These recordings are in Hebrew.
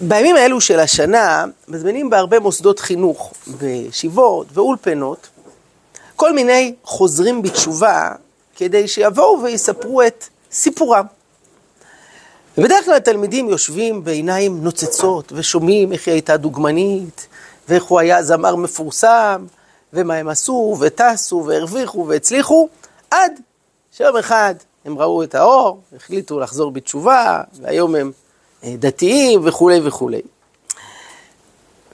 בימים האלו של השנה מזמינים בהרבה מוסדות חינוך, בישיבות ואולפנות, כל מיני חוזרים בתשובה כדי שיבואו ויספרו את סיפורם. ובדרך כלל התלמידים יושבים בעיניים נוצצות ושומעים איך היא הייתה דוגמנית, ואיך הוא היה זמר מפורסם, ומה הם עשו, וטסו, והרוויחו, והצליחו, עד שיום אחד הם ראו את האור, החליטו לחזור בתשובה, והיום הם אה, דתיים וכולי וכולי.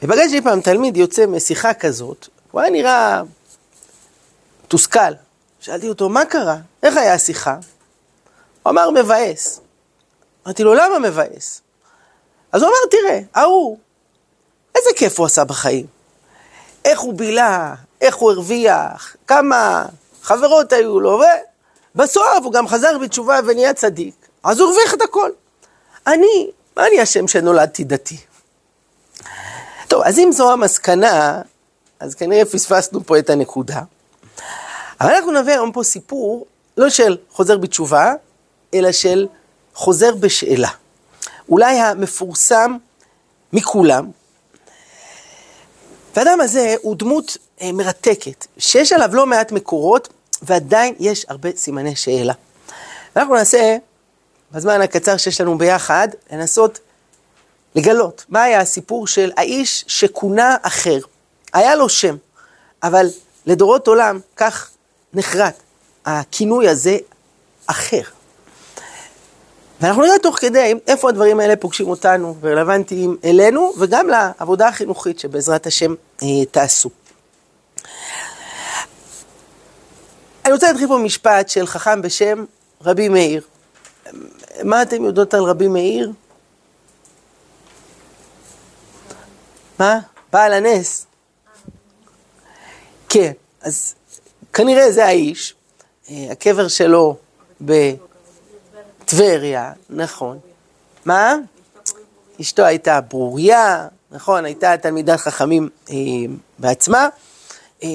ופגשתי פעם תלמיד יוצא משיחה כזאת, הוא היה נראה תוסכל. שאלתי אותו, מה קרה? איך היה השיחה? הוא אמר, מבאס. אמרתי לו, למה מבאס? אז הוא אמר, תראה, ההוא, איזה כיף הוא עשה בחיים. איך הוא בילה, איך הוא הרוויח, כמה חברות היו לו, ובסוף הוא גם חזר בתשובה ונהיה צדיק. אז הוא הרוויח את הכל. אני, מה אני אשם שנולדתי דתי? טוב, אז אם זו המסקנה, אז כנראה פספסנו פה את הנקודה. אבל אנחנו נביא היום פה סיפור, לא של חוזר בתשובה, אלא של חוזר בשאלה. אולי המפורסם מכולם. והאדם הזה הוא דמות אה, מרתקת, שיש עליו לא מעט מקורות, ועדיין יש הרבה סימני שאלה. ואנחנו ננסה, בזמן הקצר שיש לנו ביחד, לנסות לגלות מה היה הסיפור של האיש שכונה אחר. היה לו שם, אבל לדורות עולם כך נחרט הכינוי הזה אחר. ואנחנו נראה תוך כדי איפה הדברים האלה פוגשים אותנו ורלוונטיים אלינו וגם לעבודה החינוכית שבעזרת השם אה, תעשו. אני רוצה להתחיל פה משפט של חכם בשם רבי מאיר. מה אתם יודעות על רבי מאיר? מה? בעל הנס. כן, אז כנראה זה האיש, אה, הקבר שלו בטבריה, נכון. מה? אשתו הייתה ברוריה, נכון, הייתה תלמידת חכמים אה, בעצמה. אה,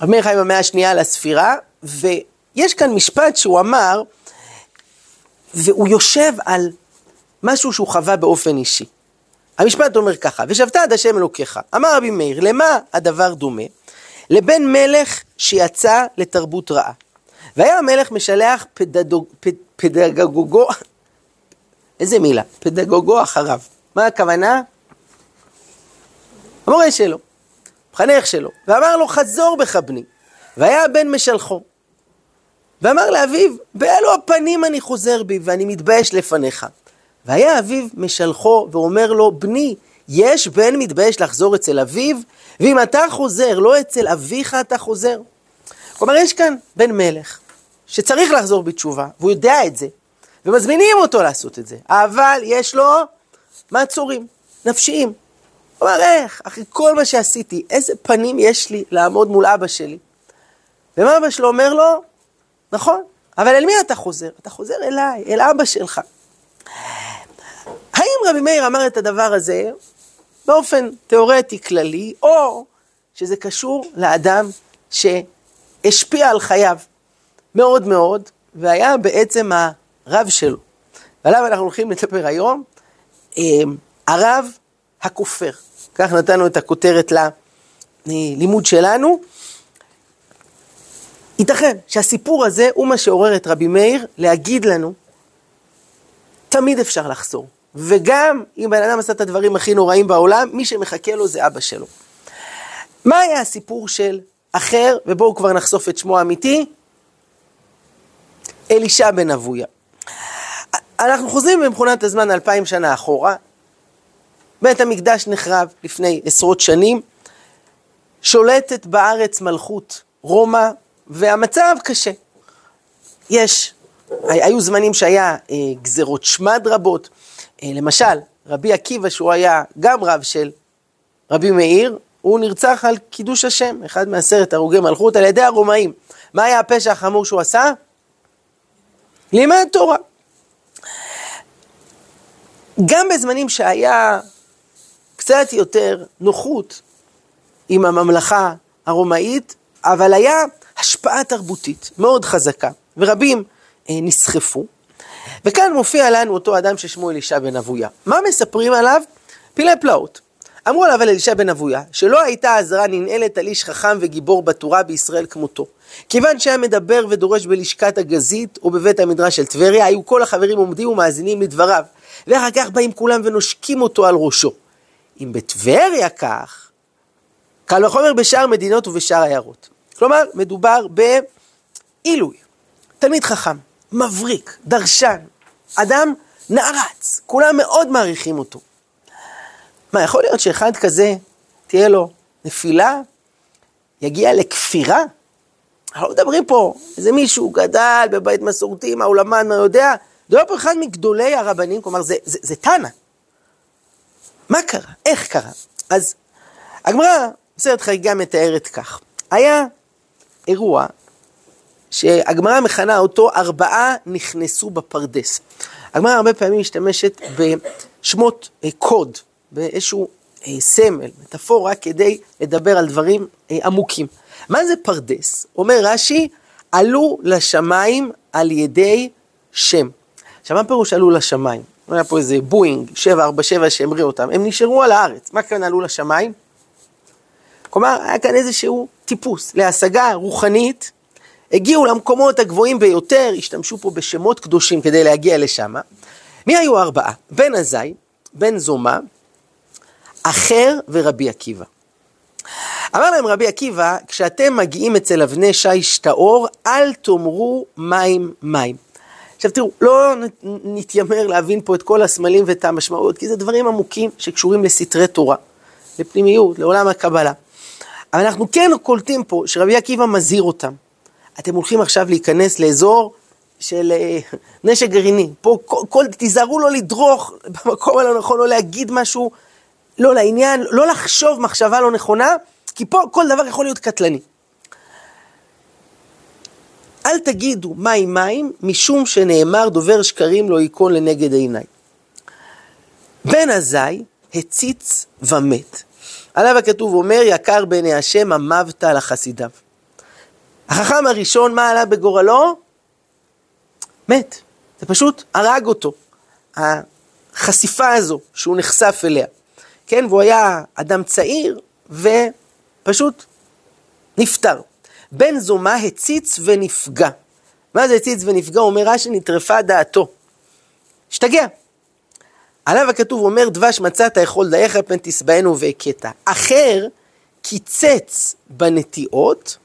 רבי מאיר חיים במאה השנייה לספירה, ויש כאן משפט שהוא אמר, והוא יושב על משהו שהוא חווה באופן אישי. המשפט אומר ככה, ושבת עד השם אלוקיך. אמר רבי מאיר, למה הדבר דומה? לבן מלך שיצא לתרבות רעה. והיה המלך משלח פדדוג, פד, פדגוגו, איזה מילה? פדגוגו אחריו. מה הכוונה? המורה שלו, מחנך שלו, ואמר לו חזור בך בני, והיה הבן משלחו. ואמר לאביו, באלו הפנים אני חוזר בי ואני מתבייש לפניך. והיה אביו משלחו ואומר לו, בני, יש בן מתבייש לחזור אצל אביו, ואם אתה חוזר, לא אצל אביך אתה חוזר. כלומר, יש כאן בן מלך שצריך לחזור בתשובה, והוא יודע את זה, ומזמינים אותו לעשות את זה, אבל יש לו מעצורים נפשיים. הוא אומר, איך, אחרי כל מה שעשיתי, איזה פנים יש לי לעמוד מול אבא שלי? ומה אבא שלו אומר לו? נכון, אבל אל מי אתה חוזר? אתה חוזר אליי, אל אבא שלך. האם רבי מאיר אמר את הדבר הזה באופן תיאורטי כללי, או שזה קשור לאדם שהשפיע על חייו מאוד מאוד, והיה בעצם הרב שלו. ועליו אנחנו הולכים לדבר היום, אמ, הרב הכופר. כך נתנו את הכותרת ללימוד שלנו. ייתכן שהסיפור הזה הוא מה שעורר את רבי מאיר להגיד לנו, תמיד אפשר לחזור. וגם אם בן אדם עשה את הדברים הכי נוראים בעולם, מי שמחכה לו זה אבא שלו. מה היה הסיפור של אחר, ובואו כבר נחשוף את שמו האמיתי? אלישע בן אבויה. אנחנו חוזרים במכונת הזמן אלפיים שנה אחורה. בית המקדש נחרב לפני עשרות שנים. שולטת בארץ מלכות רומא, והמצב קשה. יש, היו זמנים שהיה אה, גזרות שמד רבות. אה, למשל, רבי עקיבא, שהוא היה גם רב של רבי מאיר, הוא נרצח על קידוש השם, אחד מעשרת הרוגי מלכות, על ידי הרומאים. מה היה הפשע החמור שהוא עשה? לימד תורה. גם בזמנים שהיה קצת יותר נוחות עם הממלכה הרומאית, אבל היה השפעה תרבותית מאוד חזקה, ורבים אה, נסחפו. וכאן מופיע לנו אותו אדם ששמו אלישע בן אבויה. מה מספרים עליו? פילי פלאות. אמרו עליו על אלישע בן אבויה, שלא הייתה עזרה ננעלת על איש חכם וגיבור בתורה בישראל כמותו. כיוון שהיה מדבר ודורש בלשכת הגזית או בבית המדרש של טבריה, היו כל החברים עומדים ומאזינים לדבריו. ואחר כך באים כולם ונושקים אותו על ראשו. אם בטבריה כך, קל וחומר בשאר מדינות ובשאר עיירות. כלומר, מדובר בעילוי, תלמיד חכם, מבריק, דרשן, אדם נערץ, כולם מאוד מעריכים אותו. מה, יכול להיות שאחד כזה, תהיה לו נפילה, יגיע לכפירה? אנחנו לא מדברים פה, איזה מישהו גדל בבית מסורתי, מה הוא למד, מה הוא יודע, מדובר פה אחד מגדולי הרבנים, כלומר זה, זה, זה תנא. מה קרה? איך קרה? אז הגמרא, בסרט חגיגה מתארת כך. היה אירוע שהגמרא מכנה אותו ארבעה נכנסו בפרדס. הגמרא הרבה פעמים משתמשת בשמות אה, קוד, באיזשהו אה, סמל, מטאפורה, כדי לדבר על דברים אה, עמוקים. מה זה פרדס? אומר רש"י, עלו לשמיים על ידי שם. עכשיו, מה פירוש עלו לשמיים? היה פה איזה בואינג 747 שהמריא אותם, הם נשארו על הארץ. מה כאן עלו לשמיים? כלומר, היה כאן איזשהו טיפוס להשגה רוחנית, הגיעו למקומות הגבוהים ביותר, השתמשו פה בשמות קדושים כדי להגיע לשם. מי היו ארבעה? בן עזאי, בן זומא, אחר ורבי עקיבא. אמר להם רבי עקיבא, כשאתם מגיעים אצל אבני שיש טהור, אל תאמרו מים מים. עכשיו תראו, לא נתיימר להבין פה את כל הסמלים ואת המשמעות, כי זה דברים עמוקים שקשורים לסתרי תורה, לפנימיות, לעולם הקבלה. אבל אנחנו כן קולטים פה שרבי עקיבא מזהיר אותם. אתם הולכים עכשיו להיכנס לאזור של אה, נשק גרעיני. פה כל, כל, תיזהרו לא לדרוך במקום הלא נכון, לא להגיד משהו לא לעניין, לא לחשוב מחשבה לא נכונה, כי פה כל דבר יכול להיות קטלני. אל תגידו מים מים, משום שנאמר דובר שקרים לא ייכון לנגד עיניי. בן עזאי הציץ ומת. עליו הכתוב אומר, יקר בעיני השם המבת לחסידיו. החכם הראשון, מה עלה בגורלו? מת. זה פשוט הרג אותו. החשיפה הזו שהוא נחשף אליה. כן, והוא היה אדם צעיר ופשוט נפטר. בן זומא הציץ ונפגע. מה זה הציץ ונפגע? אומר רש"י נטרפה דעתו. השתגע. עליו הכתוב אומר דבש מצאת אכול דייך פן תשבענו והכית. אחר קיצץ בנטיעות,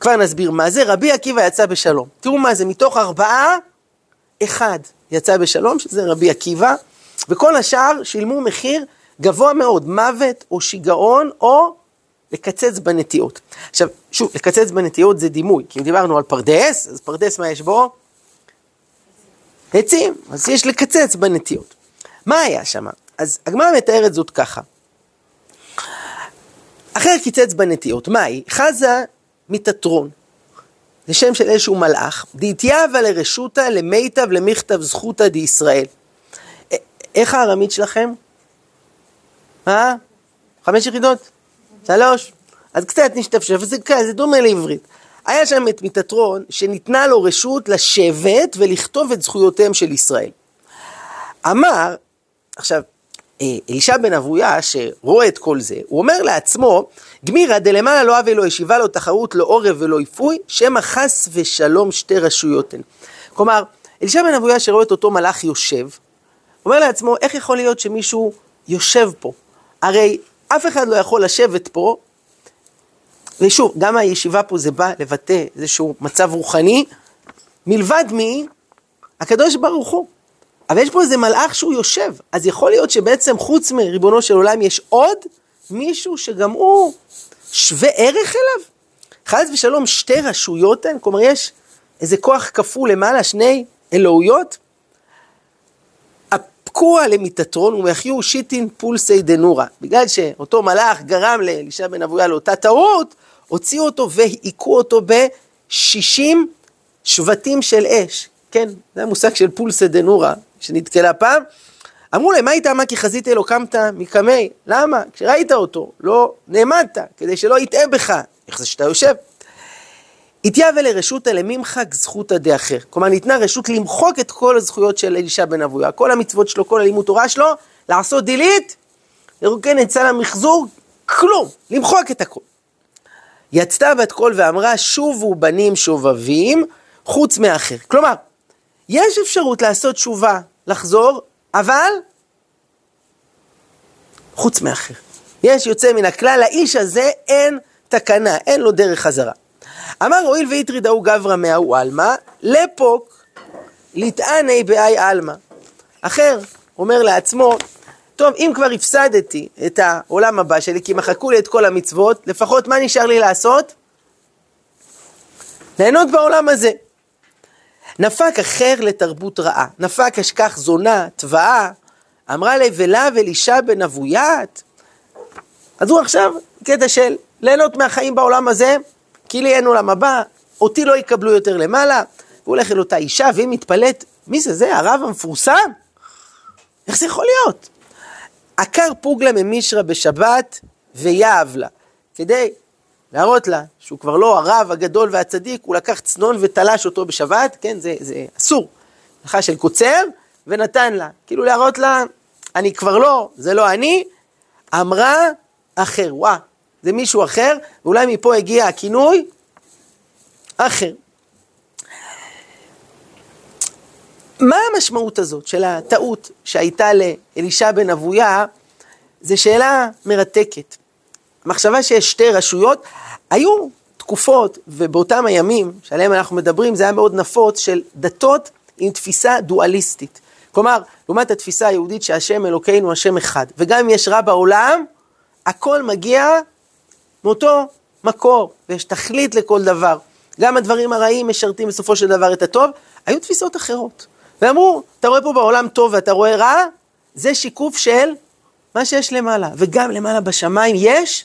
כבר נסביר מה זה, רבי עקיבא יצא בשלום. תראו מה זה, מתוך ארבעה, אחד יצא בשלום, שזה רבי עקיבא, וכל השאר שילמו מחיר גבוה מאוד, מוות או שיגעון או לקצץ בנטיעות. עכשיו, שוב, לקצץ בנטיעות זה דימוי, כי אם דיברנו על פרדס, אז פרדס מה יש בו? עצים, אז יש לקצץ בנטיעות. מה היה שם? אז הגמרא מתארת זאת ככה. אחר קיצץ בנטיעות, מה היא? חזה מתתרון. זה שם של איזשהו מלאך. דהתייבה לרשותא למיטב למכתב זכותא דישראל. איך הארמית שלכם? מה? חמש יחידות? שלוש? אז קצת נשתפשף, זה, זה דומה לעברית. היה שם את מיטטרון שניתנה לו רשות לשבת ולכתוב את זכויותיהם של ישראל. אמר, עכשיו, אה, אלישע בן אבויה, שרואה את כל זה, הוא אומר לעצמו, גמירא דלמעלה לא אבי לא ישיבה לו תחרות לא עורב ולא יפוי, שמא חס ושלום שתי רשויות הן. כלומר, אלישע בן אבויה שרואה את אותו מלאך יושב, אומר לעצמו, איך יכול להיות שמישהו יושב פה? הרי אף אחד לא יכול לשבת פה, ושוב, גם הישיבה פה זה בא לבטא איזשהו מצב רוחני, מלבד מי? הקדוש ברוך הוא. אבל יש פה איזה מלאך שהוא יושב, אז יכול להיות שבעצם חוץ מריבונו של עולם יש עוד מישהו שגם הוא שווה ערך אליו? חס ושלום שתי רשויות הן, כלומר יש איזה כוח כפול למעלה, שני אלוהויות? אפקוע למיטטרון ומחיו שיטין פולסי דנורה. בגלל שאותו מלאך גרם לאלישע בן אבויה לאותה טעות, הוציאו אותו והיכו אותו בשישים שבטים של אש. כן, זה המושג של פולסי דנורה, שנתקלה פעם. אמרו להם, מה איתה מה כי חזית אלו קמת מקמי? למה? כשראית אותו, לא נעמדת, כדי שלא יטעה בך. איך זה שאתה יושב? התייבא לרשותא למימחק זכותא דאחר. כלומר, ניתנה רשות למחוק את כל הזכויות של אלישע בן אבויה, כל המצוות שלו, כל הלימוד תורה שלו, לעשות דילית, לרוקן את סל המחזור, כלום, למחוק את הכל. יצתה בת קול ואמרה, שובו בנים שובבים, חוץ מאחר. כלומר, יש אפשרות לעשות תשובה, לחזור, אבל חוץ מאחר. יש יוצא מן הכלל, לאיש הזה אין תקנה, אין לו דרך חזרה. אמר הואיל והטריד ההוא גברא מההוא עלמא, לפוק לטעני באי עלמא. אחר אומר לעצמו, טוב, אם כבר הפסדתי את העולם הבא שלי, כי מחקו לי את כל המצוות, לפחות מה נשאר לי לעשות? ליהנות בעולם הזה. נפק אחר לתרבות רעה, נפק אשכח זונה, תבעה, אמרה אלישע בן אבוית. אז הוא עכשיו קטע של ליהנות מהחיים בעולם הזה, כי לי אין עולם הבא, אותי לא יקבלו יותר למעלה. הוא הולך אל אותה אישה והיא מתפלאת, מי זה זה, הרב המפורסם? איך זה יכול להיות? עקר פוגלה ממישרא בשבת ויעב לה, כדי להראות לה שהוא כבר לא הרב הגדול והצדיק, הוא לקח צנון ותלש אותו בשבת, כן, זה, זה אסור, הלכה של קוצר, ונתן לה, כאילו להראות לה, אני כבר לא, זה לא אני, אמרה אחר, וואה, זה מישהו אחר, ואולי מפה הגיע הכינוי אחר. מה המשמעות הזאת של הטעות שהייתה לאלישע בן אבויה? זו שאלה מרתקת. המחשבה שיש שתי רשויות, היו תקופות, ובאותם הימים שעליהם אנחנו מדברים, זה היה מאוד נפוץ, של דתות עם תפיסה דואליסטית. כלומר, לעומת התפיסה היהודית שהשם אלוקינו השם אחד, וגם אם יש רע בעולם, הכל מגיע מאותו מקור, ויש תכלית לכל דבר. גם הדברים הרעים משרתים בסופו של דבר את הטוב, היו תפיסות אחרות. ואמרו, אתה רואה פה בעולם טוב ואתה רואה רע, זה שיקוף של מה שיש למעלה. וגם למעלה בשמיים יש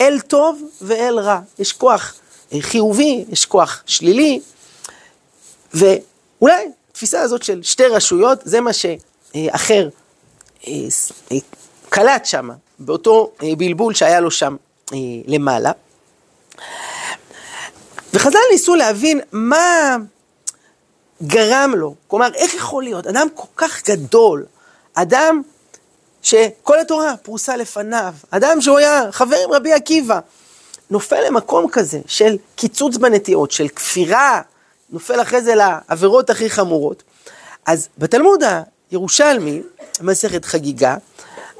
אל טוב ואל רע. יש כוח חיובי, יש כוח שלילי, ואולי התפיסה הזאת של שתי רשויות, זה מה שאחר אה, אה, קלט שם, באותו אה, בלבול שהיה לו שם למעלה. וחז"ל ניסו להבין מה גרם לו, כלומר, איך יכול להיות, אדם כל כך גדול, אדם שכל התורה פרוסה לפניו, אדם שהוא היה חבר עם רבי עקיבא, נופל למקום כזה של קיצוץ בנטיעות, של כפירה, נופל אחרי זה לעבירות הכי חמורות. אז בתלמוד הירושלמי, מסכת חגיגה,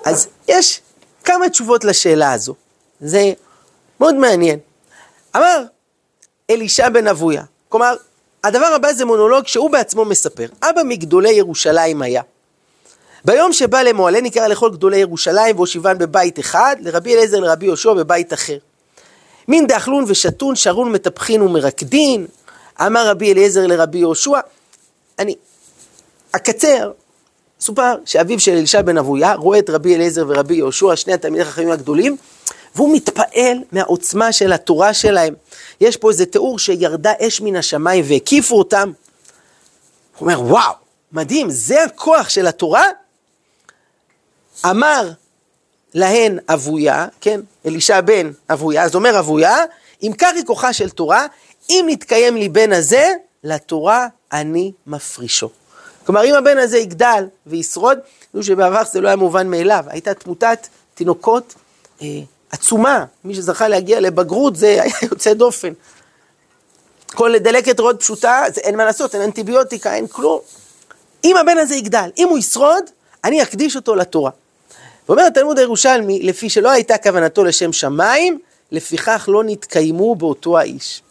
אז יש כמה תשובות לשאלה הזו. זה מאוד מעניין. אמר אלישע בן אבויה, כלומר, הדבר הבא זה מונולוג שהוא בעצמו מספר. אבא מגדולי ירושלים היה. ביום שבא למועלה נקרא לכל גדולי ירושלים והושיבן בבית אחד, לרבי אליעזר לרבי יהושע בבית אחר. מין דאכלון ושתון, שרון מטפחין ומרקדין, אמר רבי אליעזר לרבי יהושע. אני אקצר, סופר שאביו של אלישע בן אבויה רואה את רבי אליעזר ורבי יהושע, שני התלמידי החכמים הגדולים, והוא מתפעל מהעוצמה של התורה שלהם. יש פה איזה תיאור שירדה אש מן השמיים והקיפו אותם. הוא אומר, וואו, מדהים, זה הכוח של התורה? אמר להן אבויה, כן, אלישע בן אבויה, אז אומר אבויה, אם כך היא כוחה של תורה, אם נתקיים לי בן הזה, לתורה אני מפרישו. כלומר, אם הבן הזה יגדל וישרוד, תראו שבעבר זה לא היה מובן מאליו, הייתה תמותת תינוקות אה, עצומה, מי שזכה להגיע לבגרות זה היה יוצא דופן. כל דלקת רוד פשוטה, זה, אין מה לעשות, אין אנטיביוטיקה, אין כלום. אם הבן הזה יגדל, אם הוא ישרוד, אני אקדיש אותו לתורה. ואומר התלמוד הירושלמי, לפי שלא הייתה כוונתו לשם שמיים, לפיכך לא נתקיימו באותו האיש.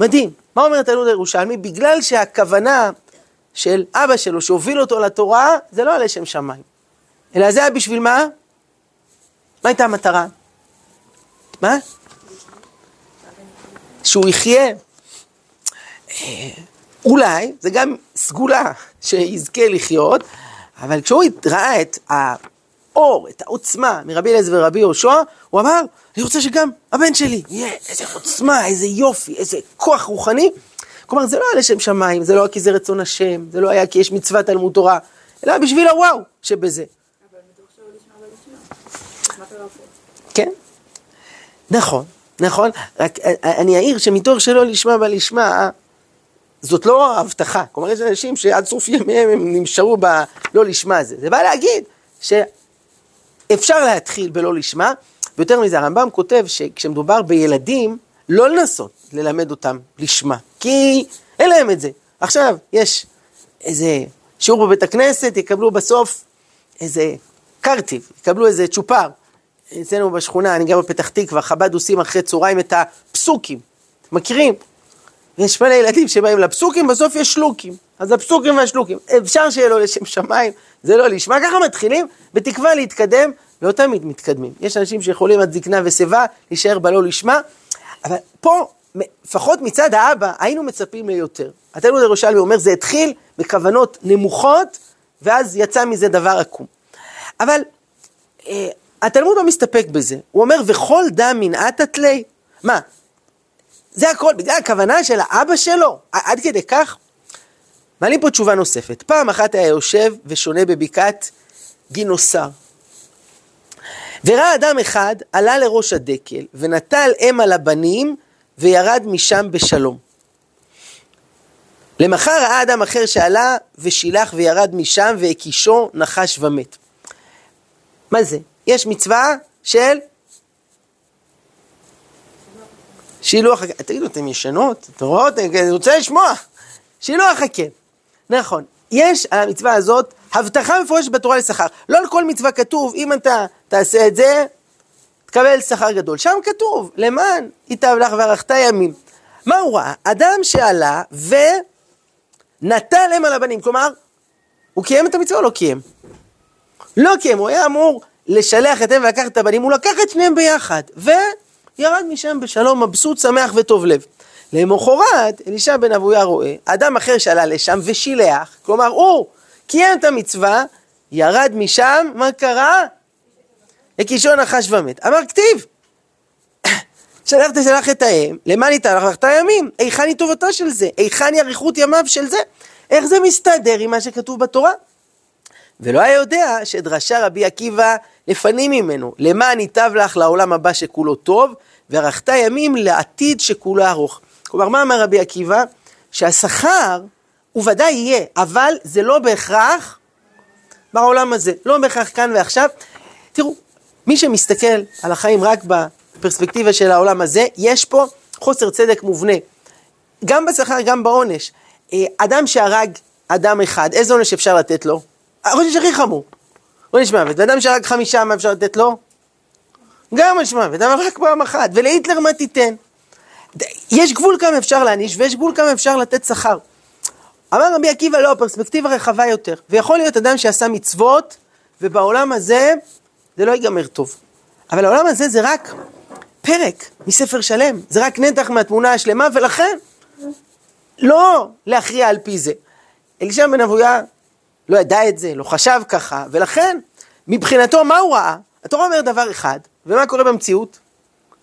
מדהים. מה אומר התלמוד הירושלמי? בגלל שהכוונה של אבא שלו שהוביל אותו לתורה, זה לא היה לשם שמיים. אלא זה היה בשביל מה? מה הייתה המטרה? מה? שהוא יחיה. אה, אולי, זה גם סגולה שיזכה לחיות, אבל כשהוא ראה את האור, את העוצמה מרבי אליעזר ורבי יהושע, הוא אמר, אני רוצה שגם הבן שלי יהיה איזה עוצמה, איזה יופי, איזה כוח רוחני. כלומר, זה לא היה לשם שמיים, זה לא היה כי זה רצון השם, זה לא היה כי יש מצוות תלמוד תורה, אלא בשביל הוואו שבזה. כן, נכון. נכון? רק אני אעיר שמתוך שלא לשמה בלשמה, זאת לא הבטחה. כלומר, יש אנשים שעד סוף ימיהם הם נשארו בלא לשמה הזה. זה בא להגיד שאפשר להתחיל בלא לשמה, ויותר מזה, הרמב"ם כותב שכשמדובר בילדים, לא לנסות ללמד אותם לשמה, כי אין להם את זה. עכשיו, יש איזה שיעור בבית הכנסת, יקבלו בסוף איזה קרטיב, יקבלו איזה צ'ופר. אצלנו בשכונה, אני גר בפתח תקווה, חב"ד עושים אחרי צהריים את הפסוקים. מכירים? יש מלא ילדים שבאים לפסוקים, בסוף יש שלוקים. אז הפסוקים והשלוקים, אפשר שיהיה לו לשם שמיים, זה לא לשמה, ככה מתחילים, בתקווה להתקדם, לא תמיד מתקדמים. יש אנשים שיכולים עד זקנה ושיבה להישאר בלא לשמה, אבל פה, לפחות מצד האבא, היינו מצפים ליותר. התלמוד הירושלמי אומר, זה התחיל בכוונות נמוכות, ואז יצא מזה דבר עקום. אבל אה, התלמוד לא מסתפק בזה, הוא אומר, וכל דם מנעתה תלי. מה, זה הכל, בגלל הכוונה של האבא שלו, עד כדי כך? מעלים פה תשובה נוספת. פעם אחת היה יושב ושונה בבקעת גינוסר. וראה אדם אחד, עלה לראש הדקל, ונטל אם על הבנים, וירד משם בשלום. למחר ראה אדם אחר שעלה, ושילח וירד משם, והקישו נחש ומת. מה זה? יש מצווה של שילוח הקן. תגידו, אתם ישנות? אתם רואות? אני רוצה לשמוע. שילוח הקן. נכון. יש על המצווה הזאת הבטחה מפורשת בתורה לשכר. לא על כל מצווה כתוב, אם אתה תעשה את זה, תקבל שכר גדול. שם כתוב, למען ייטב לך וערכת ימים. מה הוא ראה? אדם שעלה ונטל אם על הבנים. כלומר, הוא קיים את המצווה או לא קיים? לא קיים, הוא היה אמור לשלח את הם ולקחת את הבנים, הוא לקח את שניהם ביחד, וירד משם בשלום, מבסוט, שמח וטוב לב. למחרת, אלישע בן אבויה רואה, אדם אחר שעלה לשם ושילח, כלומר הוא קיים את המצווה, ירד משם, מה קרה? לקישון נחש ומת. אמר כתיב, שלח תשלח את האם, למה ניתן לך את הימים? היכן היא טובתו של זה? היכן היא אריכות ימיו של זה? איך זה מסתדר עם מה שכתוב בתורה? ולא היה יודע שדרשה רבי עקיבא לפנים ממנו, למען ייטב לך לעולם הבא שכולו טוב, וערכת ימים לעתיד שכולו ארוך. כלומר, מה אמר רבי עקיבא? שהשכר הוא ודאי יהיה, אבל זה לא בהכרח בעולם הזה, לא בהכרח כאן ועכשיו. תראו, מי שמסתכל על החיים רק בפרספקטיבה של העולם הזה, יש פה חוסר צדק מובנה. גם בשכר, גם בעונש. אה, אדם שהרג אדם אחד, איזה עונש אפשר לתת לו? העונש הכי חמור. עונש מוות. ואדם שהרג חמישה, מה אפשר לתת לו? גם עונש מוות, אבל רק פעם אחת. ולהיטלר מה תיתן? יש גבול כמה אפשר להעניש, ויש גבול כמה אפשר לתת שכר. אמר רבי עקיבא, לא, פרספקטיבה רחבה יותר. ויכול להיות אדם שעשה מצוות, ובעולם הזה זה לא ייגמר טוב. אבל העולם הזה זה רק פרק מספר שלם, זה רק נתח מהתמונה השלמה, ולכן לא להכריע על פי זה. אלישע בן אבויה לא ידע את זה, לא חשב ככה, ולכן מבחינתו מה הוא ראה? התורה אומר דבר אחד, ומה קורה במציאות?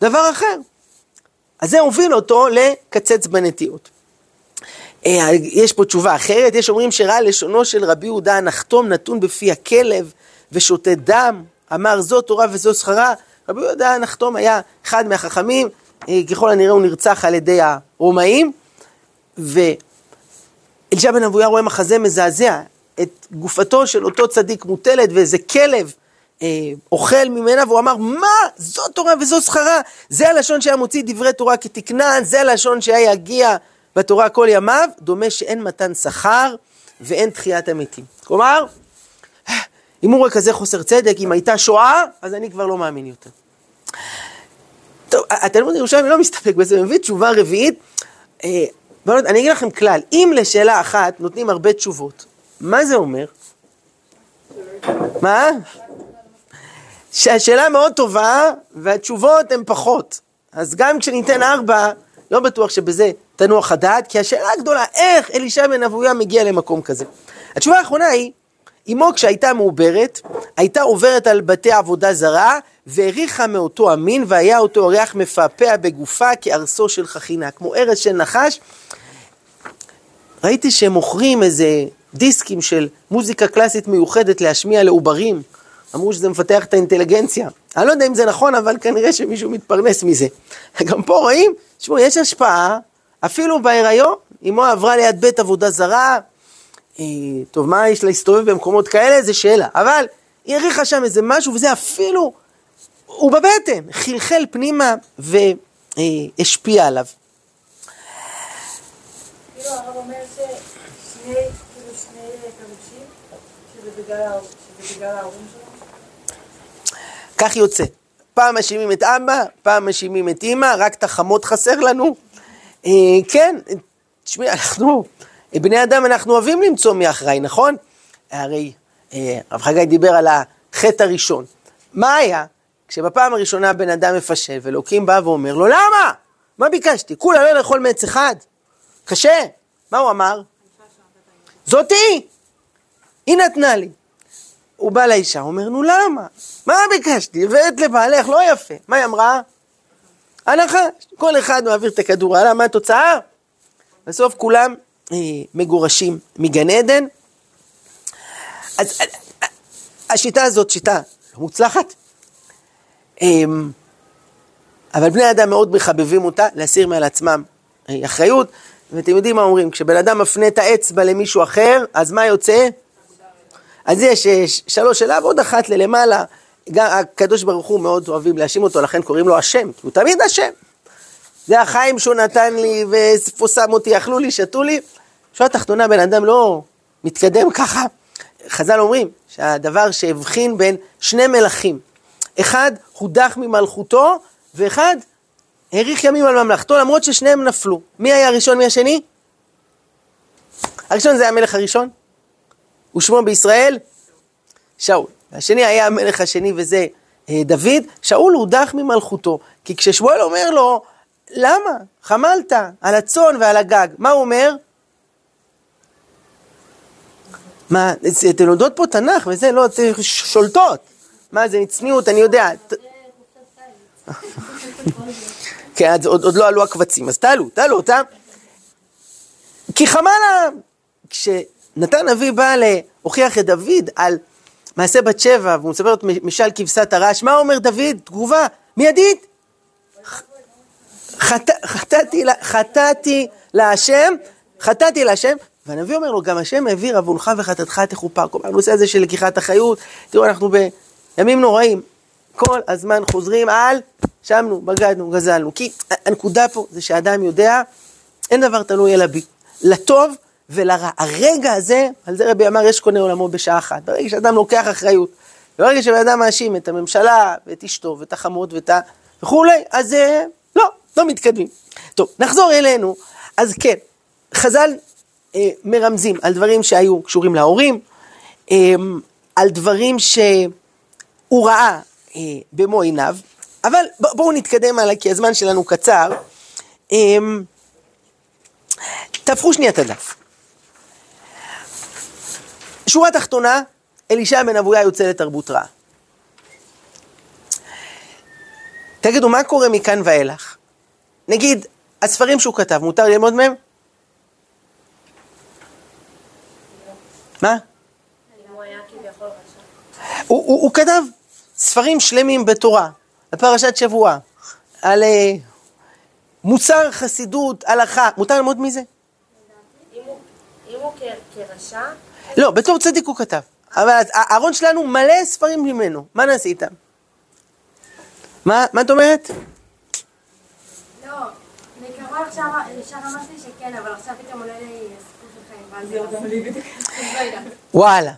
דבר אחר. אז זה הוביל אותו לקצץ בנטיות. אה, יש פה תשובה אחרת, יש אומרים שראה לשונו של רבי יהודה הנחתום נתון בפי הכלב ושותה דם, אמר זו תורה וזו שכרה. רבי יהודה הנחתום היה אחד מהחכמים, אה, ככל הנראה הוא נרצח על ידי הרומאים, ואלישע בן אבויה רואה מחזה מזעזע, את גופתו של אותו צדיק מוטלת ואיזה כלב אה, אוכל ממנה, והוא אמר, מה? זו תורה וזו שכרה. זה הלשון שהיה מוציא דברי תורה כתקנן, זה הלשון שהיה יגיע בתורה כל ימיו, דומה שאין מתן שכר ואין תחיית המתים. כלומר, אם הוא רואה כזה חוסר צדק, אם הייתה שואה, אז אני כבר לא מאמין יותר. טוב, התלמוד ירושלים לא מסתפק בזה, מביא תשובה רביעית. אה, אני אגיד לכם כלל, אם לשאלה אחת נותנים הרבה תשובות, מה זה אומר? מה? שהשאלה מאוד טובה והתשובות הן פחות. אז גם כשניתן ארבע, לא בטוח שבזה תנוח הדעת, כי השאלה הגדולה, איך אלישע בן אבויה מגיע למקום כזה? התשובה האחרונה היא, אמו כשהייתה מעוברת, הייתה עוברת על בתי עבודה זרה, והריחה מאותו המין, והיה אותו אורח מפעפע בגופה כארסו של חכינה, כמו ארץ של נחש. ראיתי שהם מוכרים איזה דיסקים של מוזיקה קלאסית מיוחדת להשמיע לעוברים, אמרו שזה מפתח את האינטליגנציה. אני לא יודע אם זה נכון, אבל כנראה שמישהו מתפרנס מזה. גם פה רואים, תשמעו, יש השפעה, אפילו בהיריון, אמו עברה ליד בית עבודה זרה, אה, טוב, מה יש להסתובב במקומות כאלה? זה שאלה. אבל היא העריכה שם איזה משהו, וזה אפילו, הוא בבטן, חלחל פנימה והשפיע עליו. כאילו הרב אומר ששני, כאילו שני פירושים, שזה כך יוצא. פעם מאשימים את אבא, פעם מאשימים את אימא, רק את החמות חסר לנו. אה, כן, תשמעי, אנחנו, בני אדם, אנחנו אוהבים למצוא מי אחראי, נכון? הרי אה, רב חגי דיבר על החטא הראשון. מה היה? כשבפעם הראשונה בן אדם מפשל, ואלוקים בא ואומר לו, למה? מה ביקשתי? כולה לא לאכול מעץ אחד. קשה. מה הוא אמר? זאתי! היא נתנה לי. הוא בא לאישה, הוא אומר, נו למה? מה ביקשתי? הבאת לבעלך, לא יפה. מה היא אמרה? הנחה. כל אחד מעביר את הכדור הלאה, מה התוצאה? בסוף כולם אה, מגורשים מגן עדן. אז אה, השיטה הזאת שיטה לא מוצלחת, אה, אבל בני אדם מאוד מחבבים אותה, להסיר מעל עצמם אה, אחריות, ואתם יודעים מה אומרים, כשבן אדם מפנה את האצבע למישהו אחר, אז מה יוצא? אז יש שלוש אליו, עוד אחת ללמעלה. גם הקדוש ברוך הוא מאוד אוהבים להאשים אותו, לכן קוראים לו השם, כי הוא תמיד השם. זה החיים שהוא נתן לי, ואיפה שם אותי, אכלו לי, שתו לי. בשורה התחתונה, בן אדם לא מתקדם ככה. חז"ל אומרים שהדבר שהבחין בין שני מלכים, אחד הודח ממלכותו, ואחד האריך ימים על ממלכתו, למרות ששניהם נפלו. מי היה הראשון, מי השני? הראשון זה המלך הראשון, ושמו בישראל שאול. השני היה המלך השני וזה אה, דוד, שאול הודח ממלכותו, כי כששמואל אומר לו, למה? חמלת על הצאן ועל הגג, מה הוא אומר? מה, אתן יודעות פה תנ"ך וזה, לא, אתן שולטות. מה זה, צניעות, אני יודע. כן, עוד, עוד לא עלו הקבצים, אז תעלו, תעלו אותם. כי חמל העם. כשנתן אבי בא להוכיח את דוד על מעשה בת שבע, והוא מספר את משל כבשת הרש, מה אומר דוד? תגובה מיידית. חטאתי להשם, חטאתי להשם, והנביא אומר לו, גם השם העביר עוונך וחטאתך תכופר. כלומר, הנושא הזה של לקיחת אחריות, תראו, אנחנו בימים נוראים, כל הזמן חוזרים על שמנו, בגדנו, גזלנו. כי הנקודה פה זה שאדם יודע, אין דבר תלוי אלא בי. לטוב ולרע. הרגע הזה, על זה רבי אמר, יש קונה עולמו בשעה אחת. ברגע שאדם לוקח אחריות, ברגע שבן אדם מאשים את הממשלה, ואת אשתו, ואת החמות, ואת ה... וכולי, אז אה, לא, לא מתקדמים. טוב, נחזור אלינו. אז כן, חז"ל אה, מרמזים על דברים שהיו קשורים להורים, אה, על דברים שהוא ראה אה, במו עיניו, אבל בואו נתקדם הלאה כי הזמן שלנו קצר. אה, תהפכו שנייה את הדף. שורה תחתונה, אלישע בן אבויה יוצא לתרבות רעה. תגידו, מה קורה מכאן ואילך? נגיד, הספרים שהוא כתב, מותר ללמוד מהם? מה? הוא, הוא, הוא כתב ספרים שלמים בתורה, על פרשת שבוע, על uh, מוצר חסידות, הלכה, מותר ללמוד מזה? אם הוא כרשע? לא, בתור צדיק הוא כתב. אבל הארון שלנו מלא ספרים ממנו, מה נעשה איתם? מה, מה את אומרת? לא, בעיקרון עכשיו אמרתי שכן, אבל עכשיו פתאום עולה לי וואלה.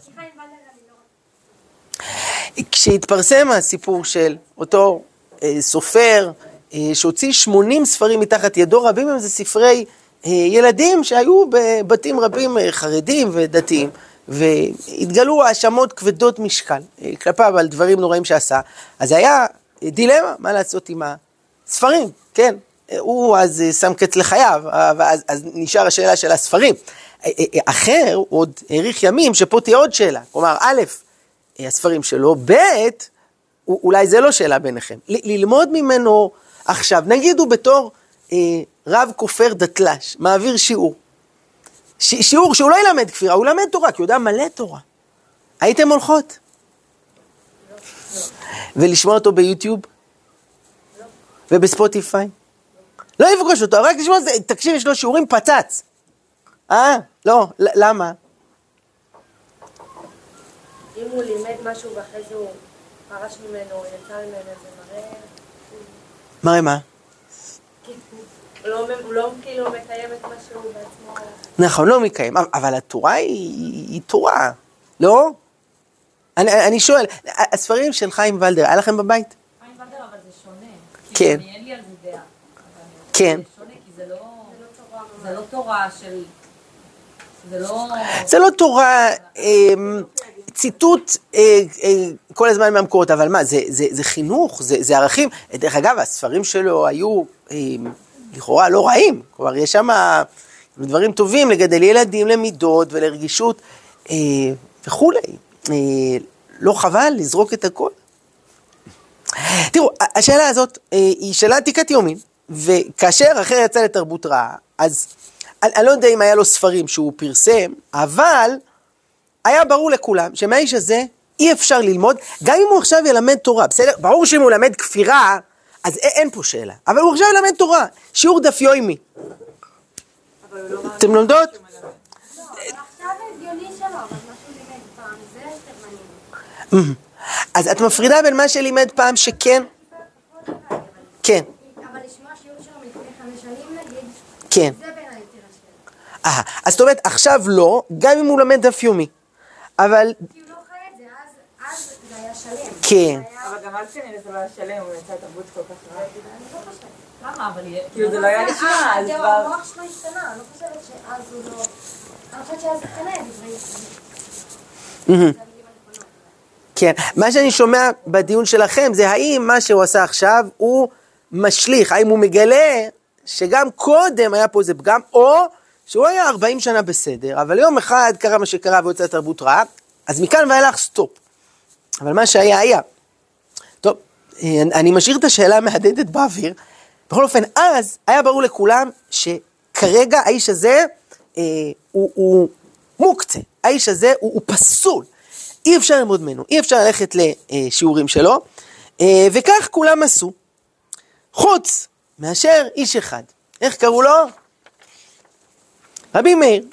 כשהתפרסם הסיפור של אותו אה, סופר אה, שהוציא 80 ספרים מתחת ידו, רבים מהם זה ספרי ילדים שהיו בבתים רבים אה, חרדים ודתיים, והתגלו האשמות כבדות משקל אה, כלפיו על דברים נוראים שעשה, אז היה דילמה מה לעשות עם הספרים, כן? הוא אז אה, שם קץ לחייו, אז, אז נשאר השאלה של הספרים. אחר עוד האריך ימים, שפה תהיה עוד שאלה. כלומר, א', הספרים שלו, ב', אולי זה לא שאלה ביניכם. ללמוד ממנו עכשיו, נגיד הוא בתור אה, רב כופר דתל"ש, מעביר שיעור. ש, שיעור שהוא לא ילמד כפירה, הוא ילמד תורה, כי הוא יודע מלא תורה. הייתם הולכות? ולשמוע אותו ביוטיוב? ובספוטיפיי? לא לפגוש אותו, רק לשמוע, תקשיב, יש לו שיעורים פצץ. אה? לא, למה? אם הוא לימד משהו ואחרי זה הוא פרש ממנו, יצא ממנו, זה מראה... מראה מה? הוא לא, לא כאילו מקיים את מה שהוא בעצמו... נכון, לא מקיים, אבל התורה היא, היא תורה, לא? אני, אני שואל, הספרים של חיים ולדר, היה לכם בבית? חיים ולדר, אבל זה שונה. כן. כי אין לי על זה דעה. אבל כן. זה שונה, כי זה לא... זה לא תורה של... זה לא... זה לא תורה, אמ, ציטוט אה, אה, כל הזמן מהמקורות, אבל מה, זה, זה, זה חינוך, זה, זה ערכים. דרך אגב, הספרים שלו היו אמ, לכאורה לא רעים, כלומר, יש שם דברים טובים לגדל ילדים למידות ולרגישות אה, וכולי. אה, לא חבל לזרוק את הכל? תראו, השאלה הזאת אה, היא שאלה עתיקת יומין, וכאשר אחר יצא לתרבות רעה, אז אני, אני לא יודע אם היה לו ספרים שהוא פרסם, אבל היה ברור לכולם שמהאיש הזה אי אפשר ללמוד, גם אם הוא עכשיו ילמד תורה, בסדר? ברור שאם הוא ילמד כפירה, אז אין, פה שאלה. אבל הוא עכשיו ילמד תורה, שיעור דף יוימי. אתם לומדות? אז את מפרידה בין מה שלימד פעם שכן, כן, כן. אז זאת אומרת, עכשיו לא, גם אם הוא לומד דף יומי. אבל כי הוא לא חי את זה, אז, אז זה היה שלם. כן. אבל גם אז כנראה זה לא היה שלם, הוא יצא תרבות כל כך רעה. לא. למה? אבל... כאילו זה לא היה אה, נשמע, אז זהו, כבר... המוח שלו השתנה, אני לא חושבת שאז הוא לא... אני חושבת שאז השתנה דברי... כן, מה שאני שומע בדיון שלכם זה האם מה שהוא עשה עכשיו הוא משליך, האם הוא מגלה שגם קודם היה פה איזה פגם, או שהוא היה 40 שנה בסדר, אבל יום אחד קרה מה שקרה ויוצא תרבות רעה, אז מכאן ואילך סטופ. אבל מה שהיה היה. טוב, אה, אני משאיר את השאלה המהדהדת באוויר. בכל אופן, אז היה ברור לכולם שכרגע האיש הזה אה, הוא, הוא מוקצה, האיש הזה הוא, הוא פסול. אי אפשר ללמוד ממנו, אי אפשר ללכת לשיעורים שלו, אה, וכך כולם עשו. חוץ מאשר איש אחד. איך קראו לו? רבי מאיר.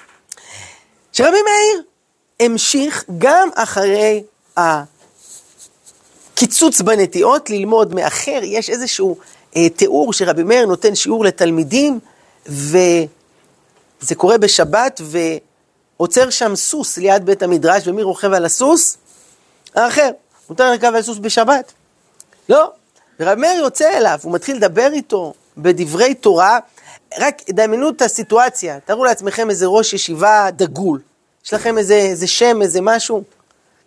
שרבי מאיר המשיך גם אחרי הקיצוץ בנטיעות ללמוד מאחר. יש איזשהו אה, תיאור שרבי מאיר נותן שיעור לתלמידים, וזה קורה בשבת, ועוצר שם סוס ליד בית המדרש, ומי רוכב על הסוס? האחר. מותר לרכב על סוס בשבת? לא. ורבי מאיר יוצא אליו, הוא מתחיל לדבר איתו בדברי תורה, רק דמיינו את הסיטואציה, תארו לעצמכם איזה ראש ישיבה דגול, יש לכם איזה, איזה שם, איזה משהו,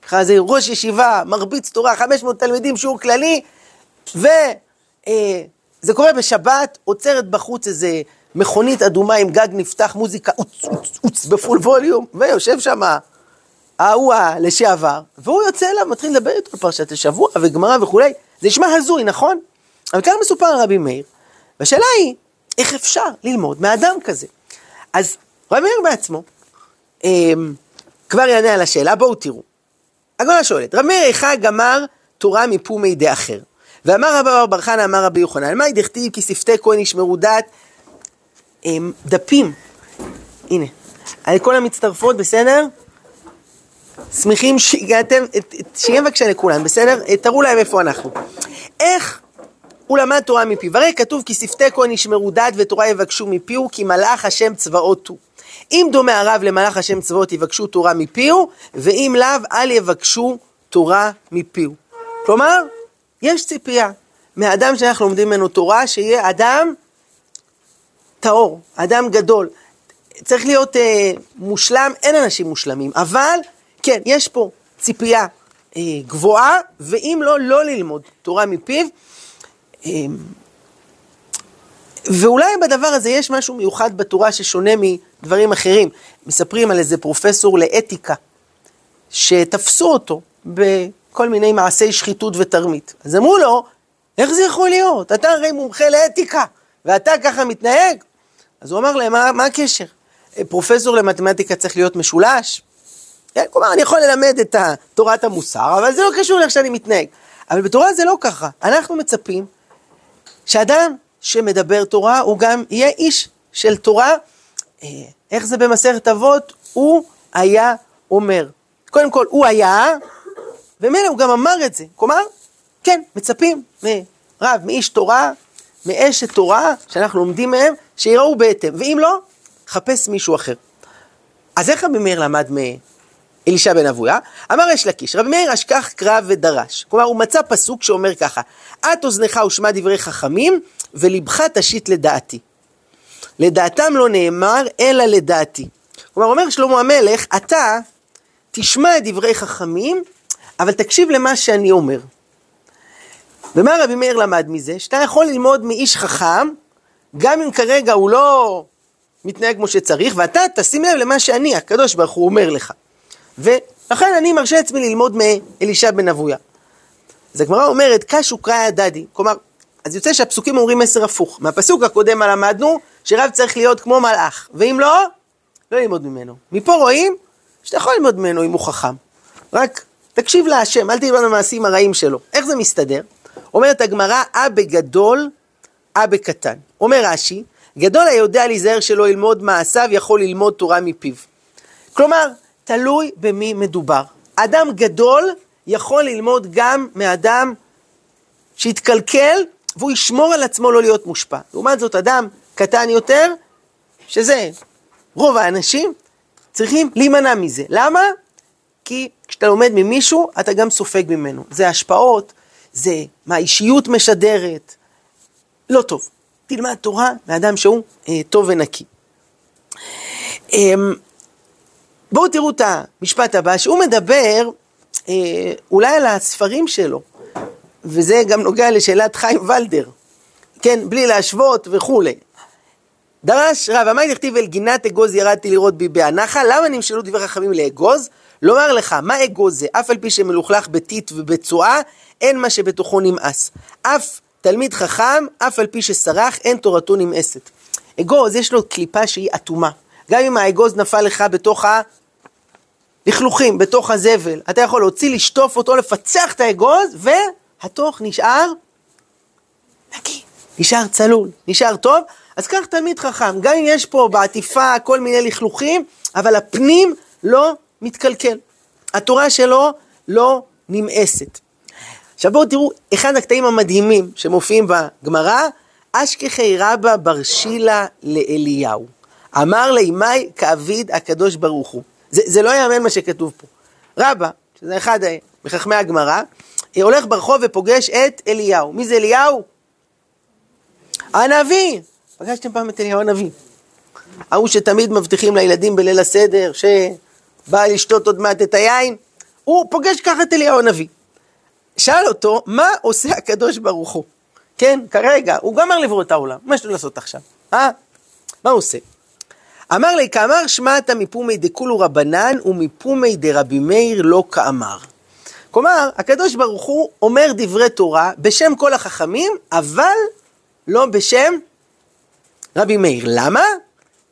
ככה איזה ראש ישיבה, מרביץ תורה, 500 תלמידים, שיעור כללי, וזה אה, קורה בשבת, עוצרת בחוץ איזה מכונית אדומה עם גג נפתח, מוזיקה אוץ, אוץ, אוץ בפול ווליום, ויושב שם ההוא לשעבר, והוא יוצא אליו, מתחיל לדבר איתו על פרשת השבוע וגמרא וכולי, זה נשמע הזוי, נכון? אבל כך מסופר על רבי מאיר, והשאלה היא, איך אפשר ללמוד מאדם כזה? אז רבי מאיר בעצמו אמ, כבר יענה על השאלה, בואו תראו. הגמרא שואלת, רבי איכה גמר תורה מפומי דה אחר. ואמר רבא בר בר חנא אמר רבי יוחנן, מאי דכתיב כי שפתי כהן ישמרו אמ, דפים. הנה, על כל המצטרפות, בסדר? שמחים שהגעתם, שיהיה בבקשה לכולם, בסדר? תראו להם איפה אנחנו. איך הוא למד תורה מפיו? הרי כתוב כי שפתי כהן ישמרו דעת ותורה יבקשו מפיהו כי מלאך השם צבאות הוא. אם דומה הרב למלאך השם צבאות יבקשו תורה מפיהו, ואם לאו אל יבקשו תורה מפיהו. כלומר, יש ציפייה מהאדם שאנחנו לומדים ממנו תורה, שיהיה אדם טהור, אדם גדול. צריך להיות אה, מושלם, אין אנשים מושלמים, אבל כן, יש פה ציפייה אה, גבוהה, ואם לא, לא ללמוד תורה מפיו. אה, ואולי בדבר הזה יש משהו מיוחד בתורה ששונה מדברים אחרים. מספרים על איזה פרופסור לאתיקה, שתפסו אותו בכל מיני מעשי שחיתות ותרמית. אז אמרו לו, איך זה יכול להיות? אתה הרי מומחה לאתיקה, ואתה ככה מתנהג? אז הוא אמר להם, מה, מה הקשר? פרופסור למתמטיקה צריך להיות משולש? כן? כלומר, אני יכול ללמד את תורת המוסר, אבל זה לא קשור לאיך שאני מתנהג. אבל בתורה זה לא ככה. אנחנו מצפים שאדם שמדבר תורה, הוא גם יהיה איש של תורה. אה, איך זה במסכת אבות? הוא היה אומר. קודם כל, הוא היה, ומילא הוא גם אמר את זה. כלומר, כן, מצפים מרב, מאיש תורה, מאשת תורה, שאנחנו לומדים מהם, שיראו בהתאם. ואם לא, חפש מישהו אחר. אז איך רבי מאיר למד מאלישע בן אבויה? אמר יש לקיש, רבי מאיר אשכח קרב ודרש. כלומר, הוא מצא פסוק שאומר ככה, את אוזנך ושמע דברי חכמים, ולבך תשית לדעתי. לדעתם לא נאמר, אלא לדעתי. כלומר, אומר שלמה המלך, אתה תשמע את דברי חכמים, אבל תקשיב למה שאני אומר. ומה רבי מאיר למד מזה? שאתה יכול ללמוד מאיש חכם, גם אם כרגע הוא לא מתנהג כמו שצריך, ואתה תשים לב למה שאני, הקדוש ברוך הוא אומר לך. ולכן אני מרשה לעצמי ללמוד מאלישע בן אבויה. אז הגמרא אומרת, קש וקראי הדדי. כלומר, אז יוצא שהפסוקים אומרים מסר הפוך. מהפסוק הקודם למדנו? שרב צריך להיות כמו מלאך, ואם לא, לא ללמוד ממנו. מפה רואים שאתה יכול ללמוד ממנו אם הוא חכם. רק תקשיב להשם, אל תלמד במעשים הרעים שלו. איך זה מסתדר? אומרת הגמרא, אה בגדול, אה בקטן. אומר רש"י, גדול היודע להיזהר שלא ילמוד מעשיו, יכול ללמוד תורה מפיו. כלומר, תלוי במי מדובר. אדם גדול יכול ללמוד גם מאדם שהתקלקל, והוא ישמור על עצמו לא להיות מושפע. לעומת זאת, אדם קטן יותר, שזה רוב האנשים, צריכים להימנע מזה. למה? כי כשאתה לומד ממישהו, אתה גם סופג ממנו. זה השפעות, זה מה האישיות משדרת. לא טוב. תלמד תורה מאדם שהוא אה, טוב ונקי. אה, בואו תראו את המשפט הבא, שהוא מדבר אה, אולי על הספרים שלו, וזה גם נוגע לשאלת חיים ולדר, כן, בלי להשוות וכולי. דרש רב, אמר לכתיב אל גינת אגוז ירדתי לראות בי בהנחה, למה נמשלו דברי חכמים לאגוז? לומר לך, מה אגוז זה? אף על פי שמלוכלך בטיט ובצואה, אין מה שבתוכו נמאס. אף תלמיד חכם, אף על פי שסרח, אין תורתו נמאסת. אגוז, יש לו קליפה שהיא אטומה. גם אם האגוז נפל לך בתוך הלכלוכים, בתוך הזבל, אתה יכול להוציא, לשטוף אותו, לפצח את האגוז, והתוך נשאר נקי, נשאר צלול, נשאר טוב. אז קח תלמיד חכם, גם אם יש פה בעטיפה כל מיני לכלוכים, אבל הפנים לא מתקלקל. התורה שלו לא נמאסת. עכשיו בואו תראו, אחד הקטעים המדהימים שמופיעים בגמרא, אשכחי רבא בר שילה לאליהו. אמר לימי כאביד הקדוש ברוך הוא. זה, זה לא יאמן מה שכתוב פה. רבא, שזה אחד מחכמי הגמרא, הולך ברחוב ופוגש את אליהו. מי זה אליהו? הנביא. פגשתם פעם את אליהו הנביא. ההוא שתמיד מבטיחים לילדים בליל הסדר, שבא לשתות עוד מעט את היין, הוא פוגש ככה את אליהו הנביא. שאל אותו, מה עושה הקדוש ברוך הוא? כן, כרגע, הוא גמר לברוא את העולם, מה יש לו לעשות עכשיו? אה? מה הוא עושה? אמר לי, כאמר שמעת מפומי דכולו רבנן ומפומי דרבי מאיר לא כאמר. כלומר, הקדוש ברוך הוא אומר דברי תורה בשם כל החכמים, אבל לא בשם רבי מאיר. למה?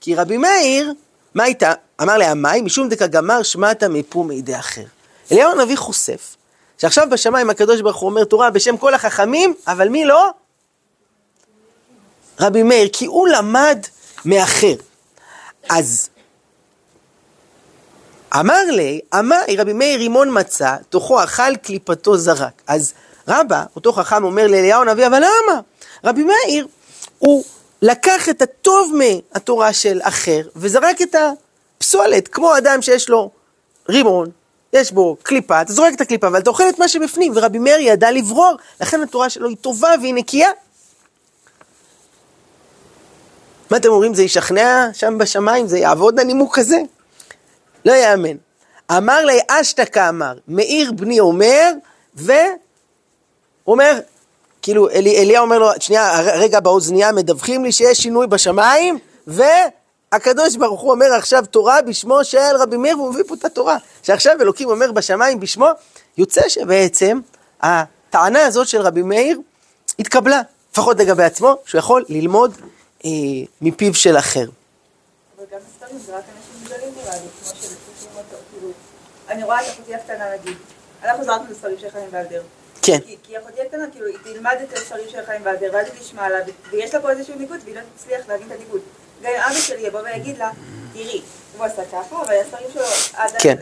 כי רבי מאיר, מה הייתה? אמר לה, משום דקה גמר שמעת מפומי דאחר. אליהו הנביא חושף שעכשיו בשמיים הקדוש ברוך הוא אומר תורה בשם כל החכמים, אבל מי לא? רבי מאיר, כי הוא למד מאחר. אז אמר לי, אמר רבי מאיר רימון מצא, תוכו אכל קליפתו זרק. אז רבא, אותו חכם אומר לאליהו הנביא, אבל למה? רבי מאיר, הוא לקח את הטוב מהתורה של אחר, וזרק את הפסולת, כמו אדם שיש לו רימון, יש בו קליפה, אתה זורק את הקליפה, אבל אתה אוכל את מה שבפנים, ורבי מאיר ידע לברור, לכן התורה שלו היא טובה והיא נקייה. מה אתם אומרים, זה ישכנע שם בשמיים, זה יעבוד הנימוק הזה? לא יאמן. אמר לי אשתקה אמר, מאיר בני אומר, ואומר, כאילו אלי, אליה אומר לו, שנייה, רגע באוזנייה מדווחים לי שיש שינוי בשמיים, ו... הקדוש ברוך הוא אומר עכשיו תורה בשמו של רבי מאיר, והוא מביא פה את התורה. שעכשיו אלוקים אומר בשמיים בשמו, יוצא שבעצם הטענה הזאת של רבי מאיר התקבלה, לפחות לגבי עצמו, שהוא יכול ללמוד אה, מפיו של אחר. זה רק אנשים גדולים נראה לי, כמו שלפעמים אותו, כאילו, אני רואה את אחותי הקטנה נגיד. אנחנו זרקנו את הספרים של חיים ולדר. כן. כי, כי אחותי הקטנה, כאילו, היא תלמד את הספרים של חיים ולדר, ואז היא תשמע לה, ויש לה פה איזשהו ניגוד, והיא לא תצליח להבין את הניגוד. גם אם אבא שלי יבוא ויגיד לה, תראי, הוא עשה ככה, אבל הספרים שלו עד... כן.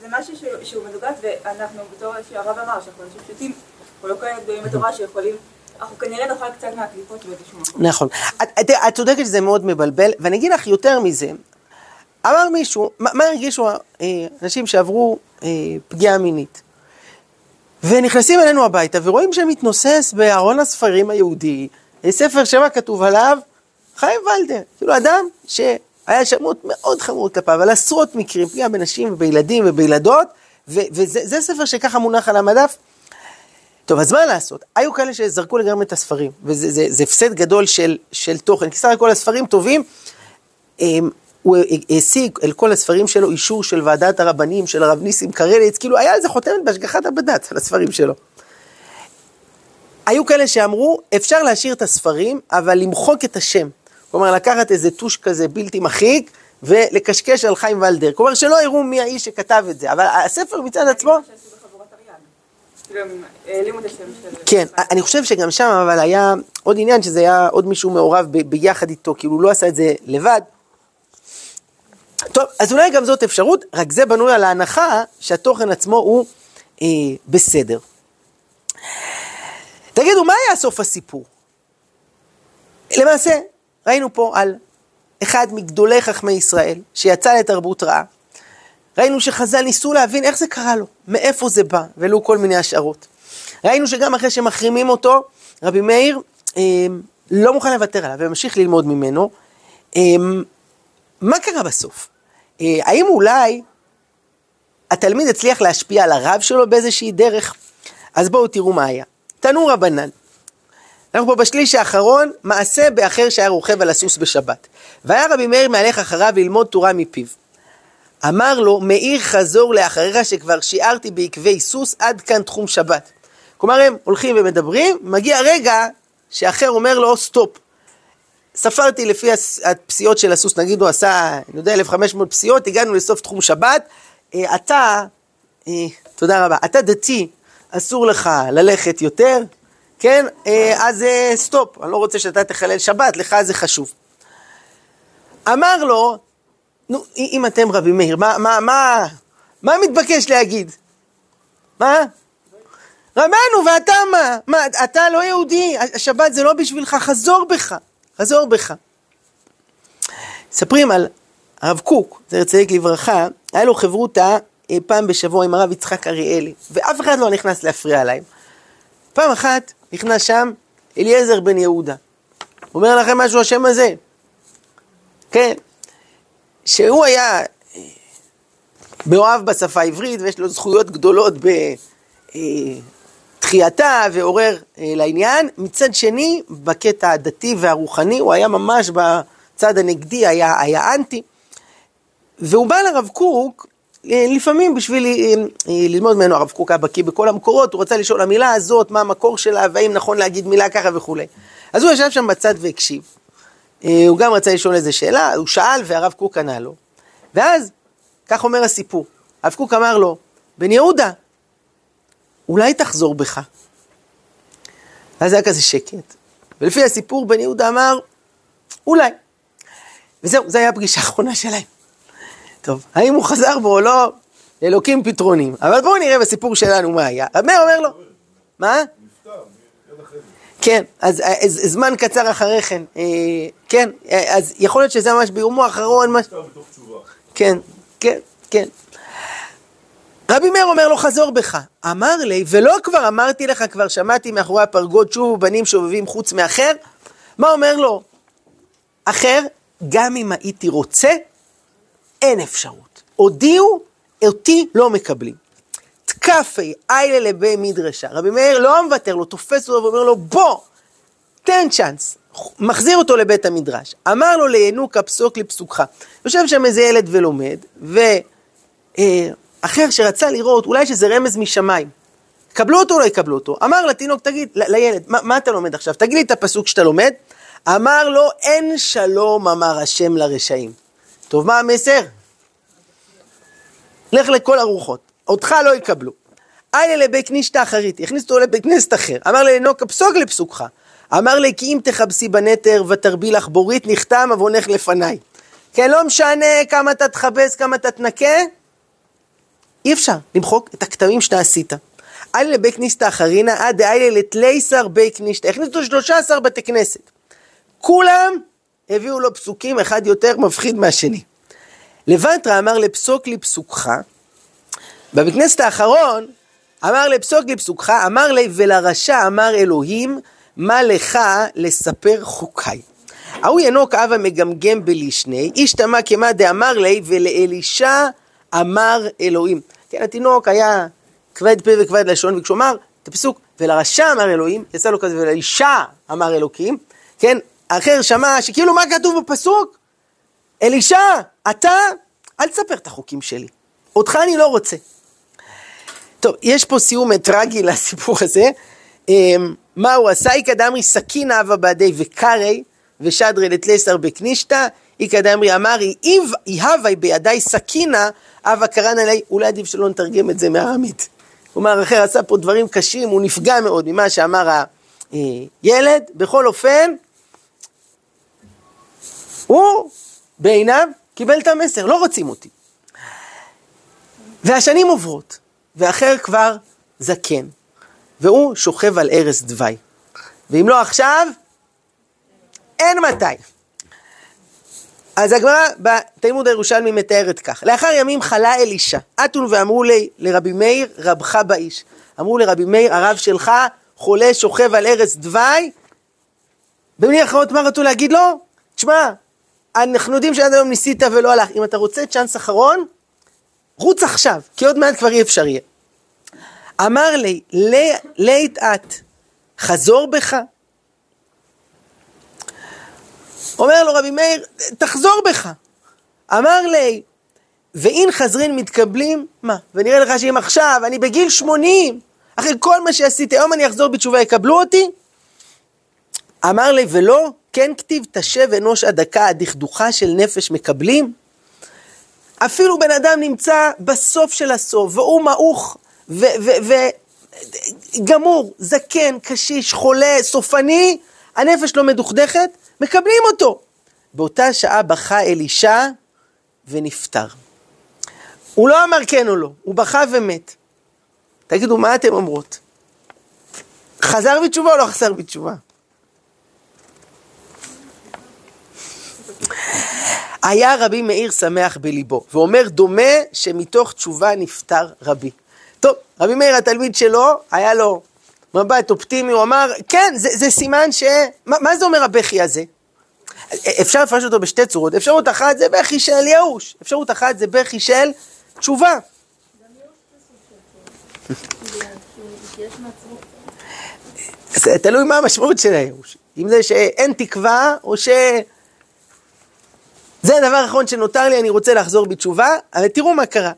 זה משהו שהוא, שהוא מנוגד, ואנחנו בתור שהרב אמר, שאנחנו אנשים פשוטים, אנחנו לא כאלה גדולים בתורה שיכולים, אנחנו כנראה נאכל קצת מהקליפות באיזשהו מקום. נכון. את, צודקת שזה מאוד מבלבל, ואני אגיד לך יותר מזה. אמר מישהו, מה, הרגישו אה, אנשים שעברו אה, פגיעה מינית? ונכנסים אלינו הביתה ורואים שמתנוסס בארון הספרים היהודי, אה, ספר שמה כתוב עליו, חיים ולדר. כאילו אדם שהיה שמות מאוד חמורות כלפיו, על עשרות מקרים, פגיעה בנשים ובילדים ובילדות, וזה זה ספר שככה מונח על המדף. טוב, אז מה לעשות? היו כאלה שזרקו לגמרי את הספרים, וזה זה, זה הפסד גדול של, של תוכן, כי סך הכל הספרים טובים. הם, הוא השיג אל כל הספרים שלו אישור של ועדת הרבנים של הרב ניסים קרליץ, כאילו היה על זה חותמת בהשגחת הבד"ץ, על הספרים שלו. היו כאלה שאמרו, אפשר להשאיר את הספרים, אבל למחוק את השם. כלומר, לקחת איזה טוש כזה בלתי מחיק, ולקשקש על חיים ולדר. כלומר, שלא יראו מי האיש שכתב את זה, אבל הספר מצד עצמו... של... כן, אני חושב שגם שם אבל היה עוד עניין שזה היה עוד מישהו מעורב ביחד איתו, כאילו הוא לא עשה את זה לבד. טוב, אז אולי גם זאת אפשרות, רק זה בנוי על ההנחה שהתוכן עצמו הוא אה, בסדר. תגידו, מה היה סוף הסיפור? למעשה, ראינו פה על אחד מגדולי חכמי ישראל שיצא לתרבות רעה. ראינו שחז"ל ניסו להבין איך זה קרה לו, מאיפה זה בא, ולו כל מיני השערות. ראינו שגם אחרי שמחרימים אותו, רבי מאיר אה, לא מוכן לוותר עליו וממשיך ללמוד ממנו. אה, מה קרה בסוף? אה, האם אולי התלמיד הצליח להשפיע על הרב שלו באיזושהי דרך? אז בואו תראו מה היה. תנו רבנן. אנחנו פה בשליש האחרון, מעשה באחר שהיה רוכב על הסוס בשבת. והיה רבי מאיר מהלך אחריו ללמוד תורה מפיו. אמר לו, מאיר חזור לאחריך שכבר שיערתי בעקבי סוס עד כאן תחום שבת. כלומר הם הולכים ומדברים, מגיע רגע שאחר אומר לו סטופ. ספרתי לפי הפסיעות של הסוס, נגיד הוא עשה, אני יודע, 1,500 פסיעות, הגענו לסוף תחום שבת, אה, אתה, אה, תודה רבה, אתה דתי, אסור לך ללכת יותר, כן? אה, אז סטופ, אני לא רוצה שאתה תחלל שבת, לך זה חשוב. אמר לו, נו, אם אתם רבי מאיר, מה, מה, מה, מה מתבקש להגיד? מה? רבנו, ואתה מה? מה, אתה לא יהודי, השבת זה לא בשבילך, חזור בך, חזור בך. מספרים על הרב קוק, זכר צדיק לברכה, היה לו חברותא אה, פעם בשבוע עם הרב יצחק אריאלי, ואף אחד לא נכנס להפריע להם. פעם אחת נכנס שם אליעזר בן יהודה. אומר לכם משהו השם הזה? כן. שהוא היה מאוהב בשפה העברית ויש לו זכויות גדולות בתחייתה ועורר אה, לעניין. מצד שני, בקטע הדתי והרוחני, הוא היה ממש בצד הנגדי, היה, היה אנטי. והוא בא לרב קוק, אה, לפעמים בשביל אה, ללמוד ממנו, הרב קוק היה בקיא בכל המקורות, הוא רצה לשאול המילה הזאת, מה המקור שלה, והאם נכון להגיד מילה ככה וכולי. אז הוא ישב שם בצד והקשיב. אה, הוא גם רצה לשאול איזה שאלה, הוא שאל והרב קוק ענה לו. ואז, כך אומר הסיפור, הרב קוק אמר לו, בן יהודה, אולי תחזור בך. ואז היה כזה שקט. ולפי הסיפור, בן יהודה אמר, אולי. וזהו, זו הייתה הפגישה האחרונה שלהם. טוב, האם הוא חזר בו או לא, לאלוקים פתרונים. אבל בואו נראה בסיפור שלנו מה היה. רב מאיר אומר לו, מה? כן, אז, אז זמן קצר אחרי כן, אה, כן, אז יכול להיות שזה ממש ביומו האחרון, מה... כן, כן, כן. רבי מאיר אומר לו, חזור בך. אמר לי, ולא כבר אמרתי לך, כבר שמעתי מאחורי הפרגוד, שובו בנים שובבים חוץ מאחר. מה אומר לו? אחר, גם אם הייתי רוצה, אין אפשרות. הודיעו, אותי לא מקבלים. תקפי איילה לבי מדרשה. רבי מאיר לא מוותר לו, תופס אותו ואומר לו, בוא, תן צ'אנס. מחזיר אותו לבית המדרש. אמר לו לינוקה פסוק לפסוקך. יושב שם איזה ילד ולומד, ואחר שרצה לראות, אולי שזה רמז משמיים. קבלו אותו או לא יקבלו אותו? אמר לתינוק, תגיד, לילד, מה, מה אתה לומד עכשיו? תגיד לי את הפסוק שאתה לומד. אמר לו, אין שלום אמר השם לרשעים. טוב, מה המסר? לך לכל הרוחות, אותך לא יקבלו. איה לבית נישתא אחרית, הכניס אותו לבית כנסת אחר. אמר לנוקה פסוק לפסוקך. אמר לי כי אם תכבסי בנתר ותרבי לך בורית נחתם עוונך לפניי. כן, לא משנה כמה אתה תכבס, כמה אתה תנקה, אי אפשר למחוק את הכתמים שאתה עשית. אלה לבית כניסתא אחרינא, עד דאיה לתלייסר בית כניסתא. הכניסו אותו 13 בתי כנסת. כולם הביאו לו פסוקים, אחד יותר מפחיד מהשני. לבנטרה אמר לפסוק לי פסוקך, בבית כנסת האחרון אמר לפסוק לי פסוקך, אמר לי ולרשע אמר אלוהים, מה לך לספר חוקיי. ההוא ינוק אב המגמגם בלישני, איש תמה כמה דאמר לי ולאלישע אמר אלוהים. כן, התינוק היה כבד פה וכבד לשון, וכשהוא אמר את הפסוק ולרשע אמר אלוהים, יצא לו כזה ולאישה אמר אלוקים, כן, האחר שמע שכאילו מה כתוב בפסוק? אלישע, אתה, אל תספר את החוקים שלי, אותך אני לא רוצה. טוב, יש פה סיום טרגי לסיפור הזה. אמ, מה הוא עשה? איכא דמרי סכין אבה בעדי וקרי ושדרי לתלסר בקנישתא, איכא דמרי אמרי איהווי בידי סכינה, אבה קרן עלי, אולי עדיף שלא נתרגם את זה מארמית. כלומר, אחר עשה פה דברים קשים, הוא נפגע מאוד ממה שאמר הילד. בכל אופן, הוא בעיניו קיבל את המסר, לא רוצים אותי. והשנים עוברות, ואחר כבר זקן, והוא שוכב על ערש דווי. ואם לא עכשיו, אין מתי. אז הגמרא בתלמוד הירושלמי מתארת כך: לאחר ימים חלה אלישע, אתון ואמרו לי לרבי מאיר, רבך באיש. אמרו לרבי מאיר, הרב שלך חולה, שוכב על ערש דווי. במילים אחרות, מה רצו להגיד לו? תשמע, אנחנו יודעים שעד היום ניסית ולא הלך. אם אתה רוצה צ'אנס אחרון, רוץ עכשיו, כי עוד מעט כבר אי אפשר יהיה. אמר לי, לית את, חזור בך. אומר לו רבי מאיר, תחזור בך. אמר לי, ואין חזרין מתקבלים, מה? ונראה לך שאם עכשיו, אני בגיל 80, אחרי כל מה שעשיתי, היום אני אחזור בתשובה, יקבלו אותי? אמר לי, ולא, כן כתיב, תשב אנוש עד דקה, הדכדוכה של נפש מקבלים? אפילו בן אדם נמצא בסוף של הסוף, והוא מעוך, וגמור, זקן, קשיש, חולה, סופני, הנפש לא מדוכדכת, מקבלים אותו. באותה שעה בכה אלישע ונפטר. הוא לא אמר כן או לא, הוא בכה ומת. תגידו, מה אתם אומרות? חזר בתשובה או לא חזר בתשובה? היה רבי מאיר שמח בליבו, ואומר דומה שמתוך תשובה נפטר רבי. טוב, רבי מאיר התלמיד שלו, היה לו מבט אופטימי, הוא אמר, כן, זה, זה סימן ש... מה, מה זה אומר הבכי הזה? אפשר לפרש אותו בשתי צורות, אפשרות אחת זה בכי של ייאוש, אפשרות אחת זה בכי של תשובה. זה תלוי מה המשמעות של הייאוש, אם זה שאין תקווה או ש... זה הדבר האחרון שנותר לי, אני רוצה לחזור בתשובה, אבל תראו מה קרה.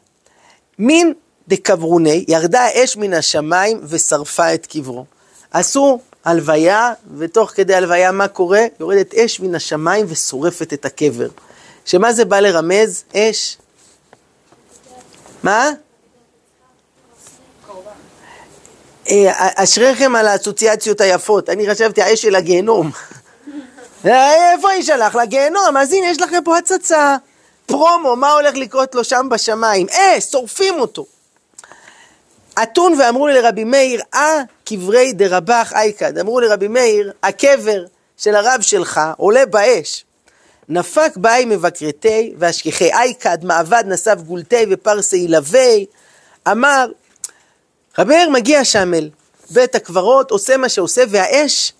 מין דקברוני, ירדה האש מן השמיים ושרפה את קברו. עשו הלוויה, ותוך כדי הלוויה מה קורה? יורדת אש מן השמיים ושורפת את הקבר. שמה זה בא לרמז? אש. מה? אה, אשריכם על האסוציאציות היפות, אני חשבתי האש של הגיהנום. איפה היא שלח? לגיהנום, אז הנה יש לכם פה הצצה, פרומו, מה הולך לקרות לו שם בשמיים? אה, שורפים אותו. אתון ואמרו לי לרבי מאיר, אה קברי דרבח אייקד. אמרו לרבי מאיר, הקבר של הרב שלך עולה באש. נפק באי מבקרתי והשכיחי אייקד, מעבד נסב גולתי ופרסי ילווה. אמר, רבי מאיר מגיע שם אל בית הקברות, עושה מה שעושה, והאש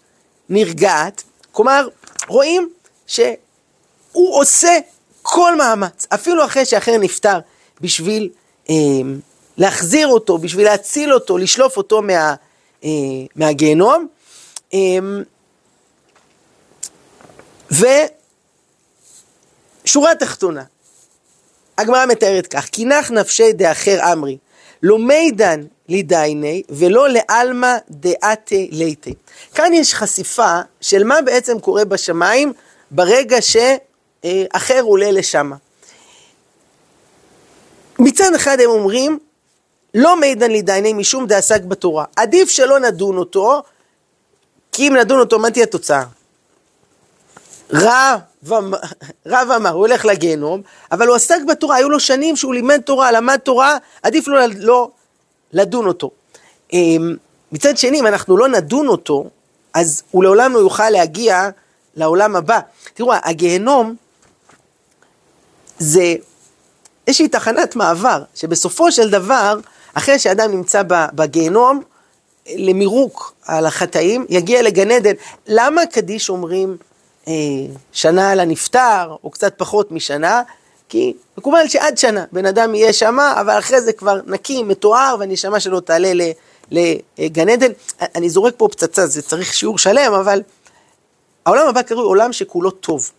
נרגעת. כלומר, רואים שהוא עושה כל מאמץ, אפילו אחרי שאחר נפטר, בשביל אה, להחזיר אותו, בשביל להציל אותו, לשלוף אותו מה, אה, מהגיהנום. אה, ושורה תחתונה, הגמרא מתארת כך, כי נח נפשי דאחר אמרי, לא מידן לדייני ולא לעלמא דעתי ליתי. כאן יש חשיפה של מה בעצם קורה בשמיים ברגע שאחר עולה לשם. מצד אחד הם אומרים, לא מידן לדייני משום דעסק בתורה. עדיף שלא נדון אותו, כי אם נדון אותו, מה תהיה התוצאה? רע, ומ- רע ואמר, הוא הולך לגיהנום, אבל הוא עסק בתורה, היו לו שנים שהוא לימד תורה, למד תורה, עדיף לו ל- לא לדון אותו. אמ, מצד שני, אם אנחנו לא נדון אותו, אז הוא לעולם לא יוכל להגיע לעולם הבא. תראו, הגיהנום זה איזושהי תחנת מעבר, שבסופו של דבר, אחרי שאדם נמצא בגיהנום, למירוק על החטאים, יגיע לגן עדן. למה קדיש אומרים אה, שנה על הנפטר, או קצת פחות משנה? כי מקובל שעד שנה בן אדם יהיה שמה, אבל אחרי זה כבר נקי, מתואר, והנשמה שלו תעלה לגן עדן. אני זורק פה פצצה, זה צריך שיעור שלם, אבל העולם הבא קרוי עולם שכולו טוב.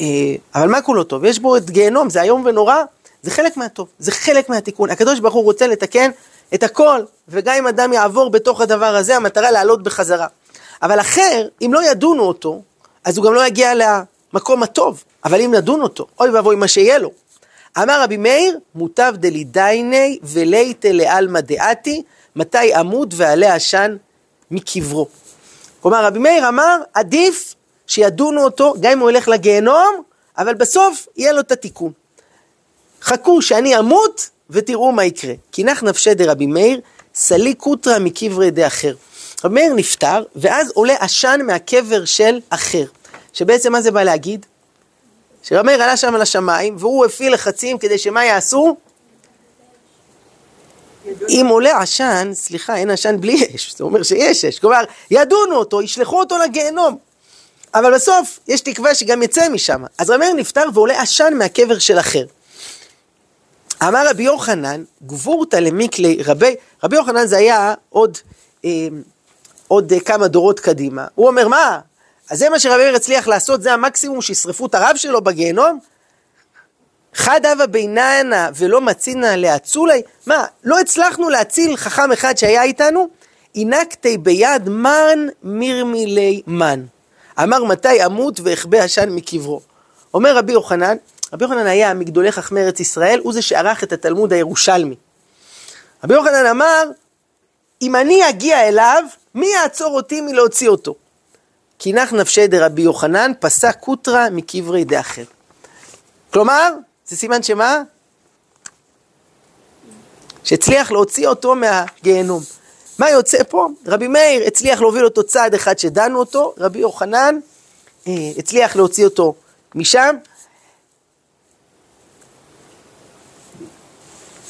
אה, אבל מה כולו טוב? יש בו את גיהנום, זה איום ונורא, זה חלק מהטוב, זה חלק מהתיקון. הקדוש ברוך הוא רוצה לתקן את הכל, וגם אם אדם יעבור בתוך הדבר הזה, המטרה לעלות בחזרה. אבל אחר, אם לא ידונו אותו, אז הוא גם לא יגיע למקום הטוב. אבל אם נדון אותו, אוי ואבוי מה שיהיה לו. אמר רבי מאיר, מוטב דלידייני ולייטה לעלמא דעתי, מתי אמות ועלה עשן מקברו. כלומר, רבי מאיר אמר, עדיף שידונו אותו, גם אם הוא ילך לגיהנום, אבל בסוף יהיה לו את התיקון. חכו שאני אמות ותראו מה יקרה. כי נח נפשי דרבי מאיר, סלי קוטרא מקברי דאחר. רבי מאיר נפטר, ואז עולה עשן מהקבר של אחר. שבעצם מה זה בא להגיד? שרבי מאיר עלה שם לשמיים, והוא הפעיל לחצים כדי שמה יעשו? אם עולה עשן, סליחה, אין עשן בלי אש, זה אומר שיש אש. כלומר, ידונו אותו, ישלחו אותו לגיהנום. אבל בסוף, יש תקווה שגם יצא משם. אז רבי מאיר נפטר ועולה עשן מהקבר של אחר. אמר רבי יוחנן, גבורתא למיקלי רבי, רבי יוחנן זה היה עוד, אה, עוד אה, כמה דורות קדימה. הוא אומר, מה? אז זה מה שרבי מאיר הצליח לעשות, זה המקסימום שישרפו את הרב שלו בגיהנום? חד הווה ביננה ולא מצינא להצולי? מה, לא הצלחנו להציל חכם אחד שהיה איתנו? אינקתי ביד מן מרמילי מן. אמר מתי אמות ואכבה עשן מקברו. אומר רבי יוחנן, רבי יוחנן היה מגדולי חכמי ארץ ישראל, הוא זה שערך את התלמוד הירושלמי. רבי יוחנן אמר, אם אני אגיע אליו, מי יעצור אותי מלהוציא אותו? כי נח נפשי דרבי יוחנן, פסק קוטרא מקברי דאחר. כלומר, זה סימן שמה? שהצליח להוציא אותו מהגיהנום. מה יוצא פה? רבי מאיר הצליח להוביל אותו צעד אחד שדנו אותו, רבי יוחנן אה, הצליח להוציא אותו משם.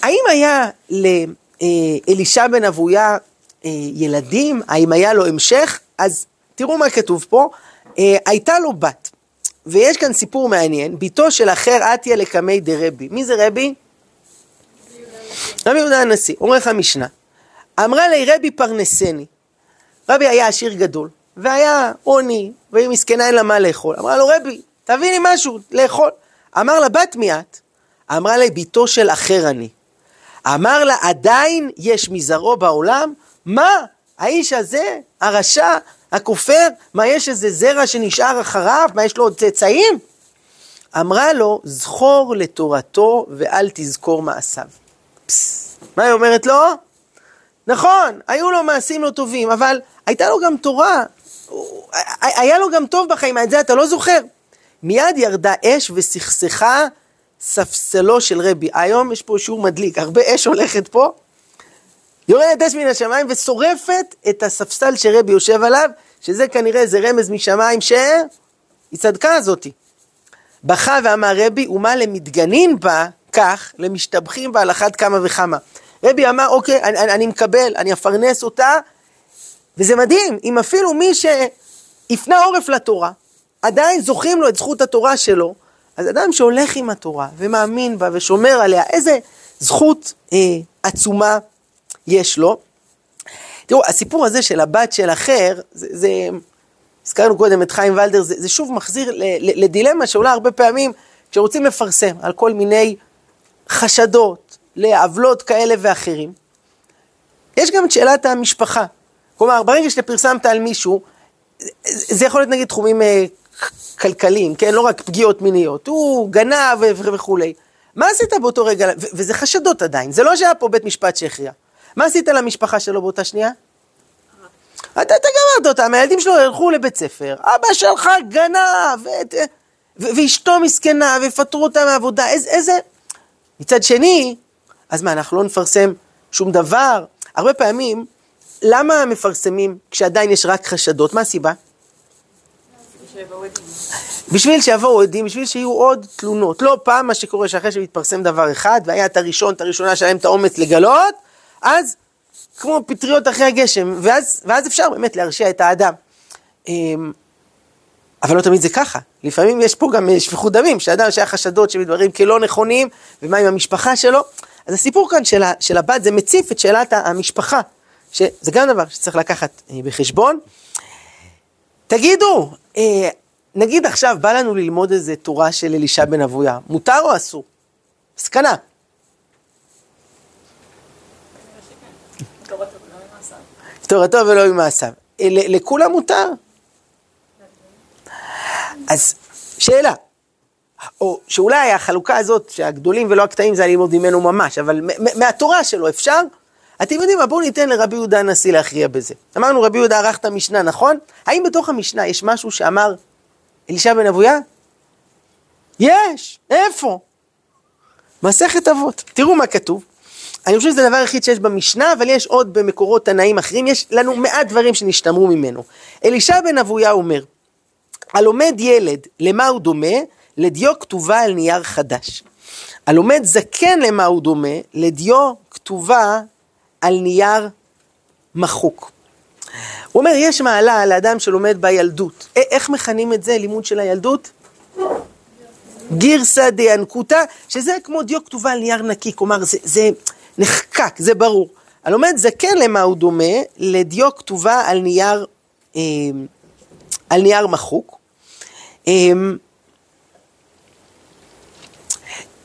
האם היה לאלישע בן אבויה אה, ילדים? האם היה לו המשך? אז תראו מה כתוב פה. אה, הייתה לו בת, ויש כאן סיפור מעניין, בתו של אחר עטיה לקמי דרבי. מי זה רבי? רבי יהודה הנשיא, עורך המשנה. אמרה לי רבי פרנסני. רבי היה עשיר גדול, והיה עוני, והיא מסכנה אין לה מה לאכול. אמרה לו רבי, תביא לי משהו לאכול. אמר לה בת מי את? אמרה לי בתו של אחר אני. אמר לה עדיין יש מזרעו בעולם? מה? האיש הזה, הרשע, הכופר, מה יש איזה זרע שנשאר אחריו? מה יש לו עוד צאצאים? אמרה לו, זכור לתורתו ואל תזכור מעשיו. פס, מה היא אומרת לו? נכון, היו לו מעשים לא טובים, אבל הייתה לו גם תורה, היה לו גם טוב בחיים, את זה אתה לא זוכר. מיד ירדה אש וסכסכה ספסלו של רבי. היום יש פה שיעור מדליק, הרבה אש הולכת פה. יורדת אש מן השמיים ושורפת את הספסל שרבי יושב עליו, שזה כנראה איזה רמז משמיים שהיא צדקה הזאתי. בכה ואמר רבי, ומה למתגנין בה, כך, למשתבחים בה על אחת כמה וכמה. רבי אמר, אוקיי, אני, אני, אני מקבל, אני אפרנס אותה, וזה מדהים, אם אפילו מי שהפנה עורף לתורה, עדיין זוכים לו את זכות התורה שלו, אז אדם שהולך עם התורה ומאמין בה ושומר עליה, איזה זכות אה, עצומה יש לו. תראו, הסיפור הזה של הבת של אחר, זה, זה הזכרנו קודם את חיים ולדר, זה, זה שוב מחזיר ל, ל, לדילמה שעולה הרבה פעמים כשרוצים לפרסם על כל מיני חשדות לעוולות כאלה ואחרים. יש גם את שאלת המשפחה. כלומר, ברגע שפרסמת על מישהו, זה יכול להיות נגיד תחומים אה, כלכליים, כן? לא רק פגיעות מיניות, הוא גנב וכולי. מה עשית באותו רגע, וזה חשדות עדיין, זה לא שהיה פה בית משפט שהכריע. מה עשית למשפחה שלו באותה שנייה? אתה, אתה גמרת אותם, הילדים שלו ילכו לבית ספר, אבא שלך גנב, ואת- ו- ואשתו מסכנה, ויפטרו אותה מהעבודה, איזה, איזה... מצד שני, אז מה, אנחנו לא נפרסם שום דבר? הרבה פעמים, למה מפרסמים כשעדיין יש רק חשדות? מה הסיבה? בשביל שיבואו עדים, בשביל שיהיו עוד תלונות. לא פעם מה שקורה שאחרי שמתפרסם דבר אחד, והיה את הראשון, את הראשונה שלהם את האומץ לגלות, אז כמו פטריות אחרי הגשם, ואז, ואז אפשר באמת להרשיע את האדם. אמ, אבל לא תמיד זה ככה. לפעמים יש פה גם אה, שפיכות דמים, שאדם שהיה חשדות שמתבררים כלא נכונים, ומה עם המשפחה שלו. אז הסיפור כאן של, של הבת זה מציף את שאלת המשפחה, שזה גם דבר שצריך לקחת אה, בחשבון. תגידו, אה, נגיד עכשיו בא לנו ללמוד איזה תורה של אלישע בן אבויה, מותר או אסור? סכנה. תורתו ולא ממעשיו. תורתו ולא ממעשיו. אה, לכולם מותר. אז שאלה, או שאולי החלוקה הזאת שהגדולים ולא הקטעים זה ללמוד ממנו ממש, אבל מהתורה שלו אפשר? אתם יודעים מה, בואו ניתן לרבי יהודה הנשיא להכריע בזה. אמרנו רבי יהודה ערך את המשנה, נכון? האם בתוך המשנה יש משהו שאמר אלישע בן אבויה? יש, איפה? מסכת אבות. תראו מה כתוב. אני חושב שזה הדבר היחיד שיש במשנה, אבל יש עוד במקורות תנאים אחרים, יש לנו מעט דברים שנשתמרו ממנו. אלישע בן אבויה אומר, הלומד ילד, למה הוא דומה? לדיו כתובה על נייר חדש. הלומד זקן, למה הוא דומה? לדיו כתובה על נייר מחוק. הוא אומר, יש מעלה לאדם שלומד בילדות. א- איך מכנים את זה, לימוד של הילדות? גירסא דינקותא, שזה כמו דיו כתובה על נייר נקי, כלומר זה, זה נחקק, זה ברור. הלומד זקן למה הוא דומה? לדיו כתובה על נייר, אה, על נייר מחוק. אה,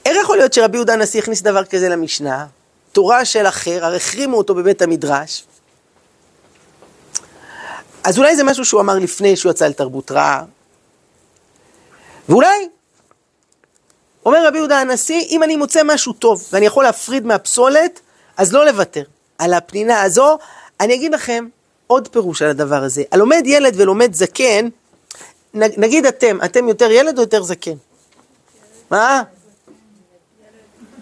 איך יכול להיות שרבי יהודה הנשיא הכניס דבר כזה למשנה? תורה של אחר, הרי החרימו אותו בבית המדרש. אז אולי זה משהו שהוא אמר לפני שהוא יצא לתרבות רעה. ואולי אומר רבי יהודה הנשיא, אם אני מוצא משהו טוב ואני יכול להפריד מהפסולת, אז לא לוותר. על הפנינה הזו, אני אגיד לכם עוד פירוש על הדבר הזה. הלומד ילד ולומד זקן, נגיד אתם, אתם יותר ילד או יותר זקן? מה?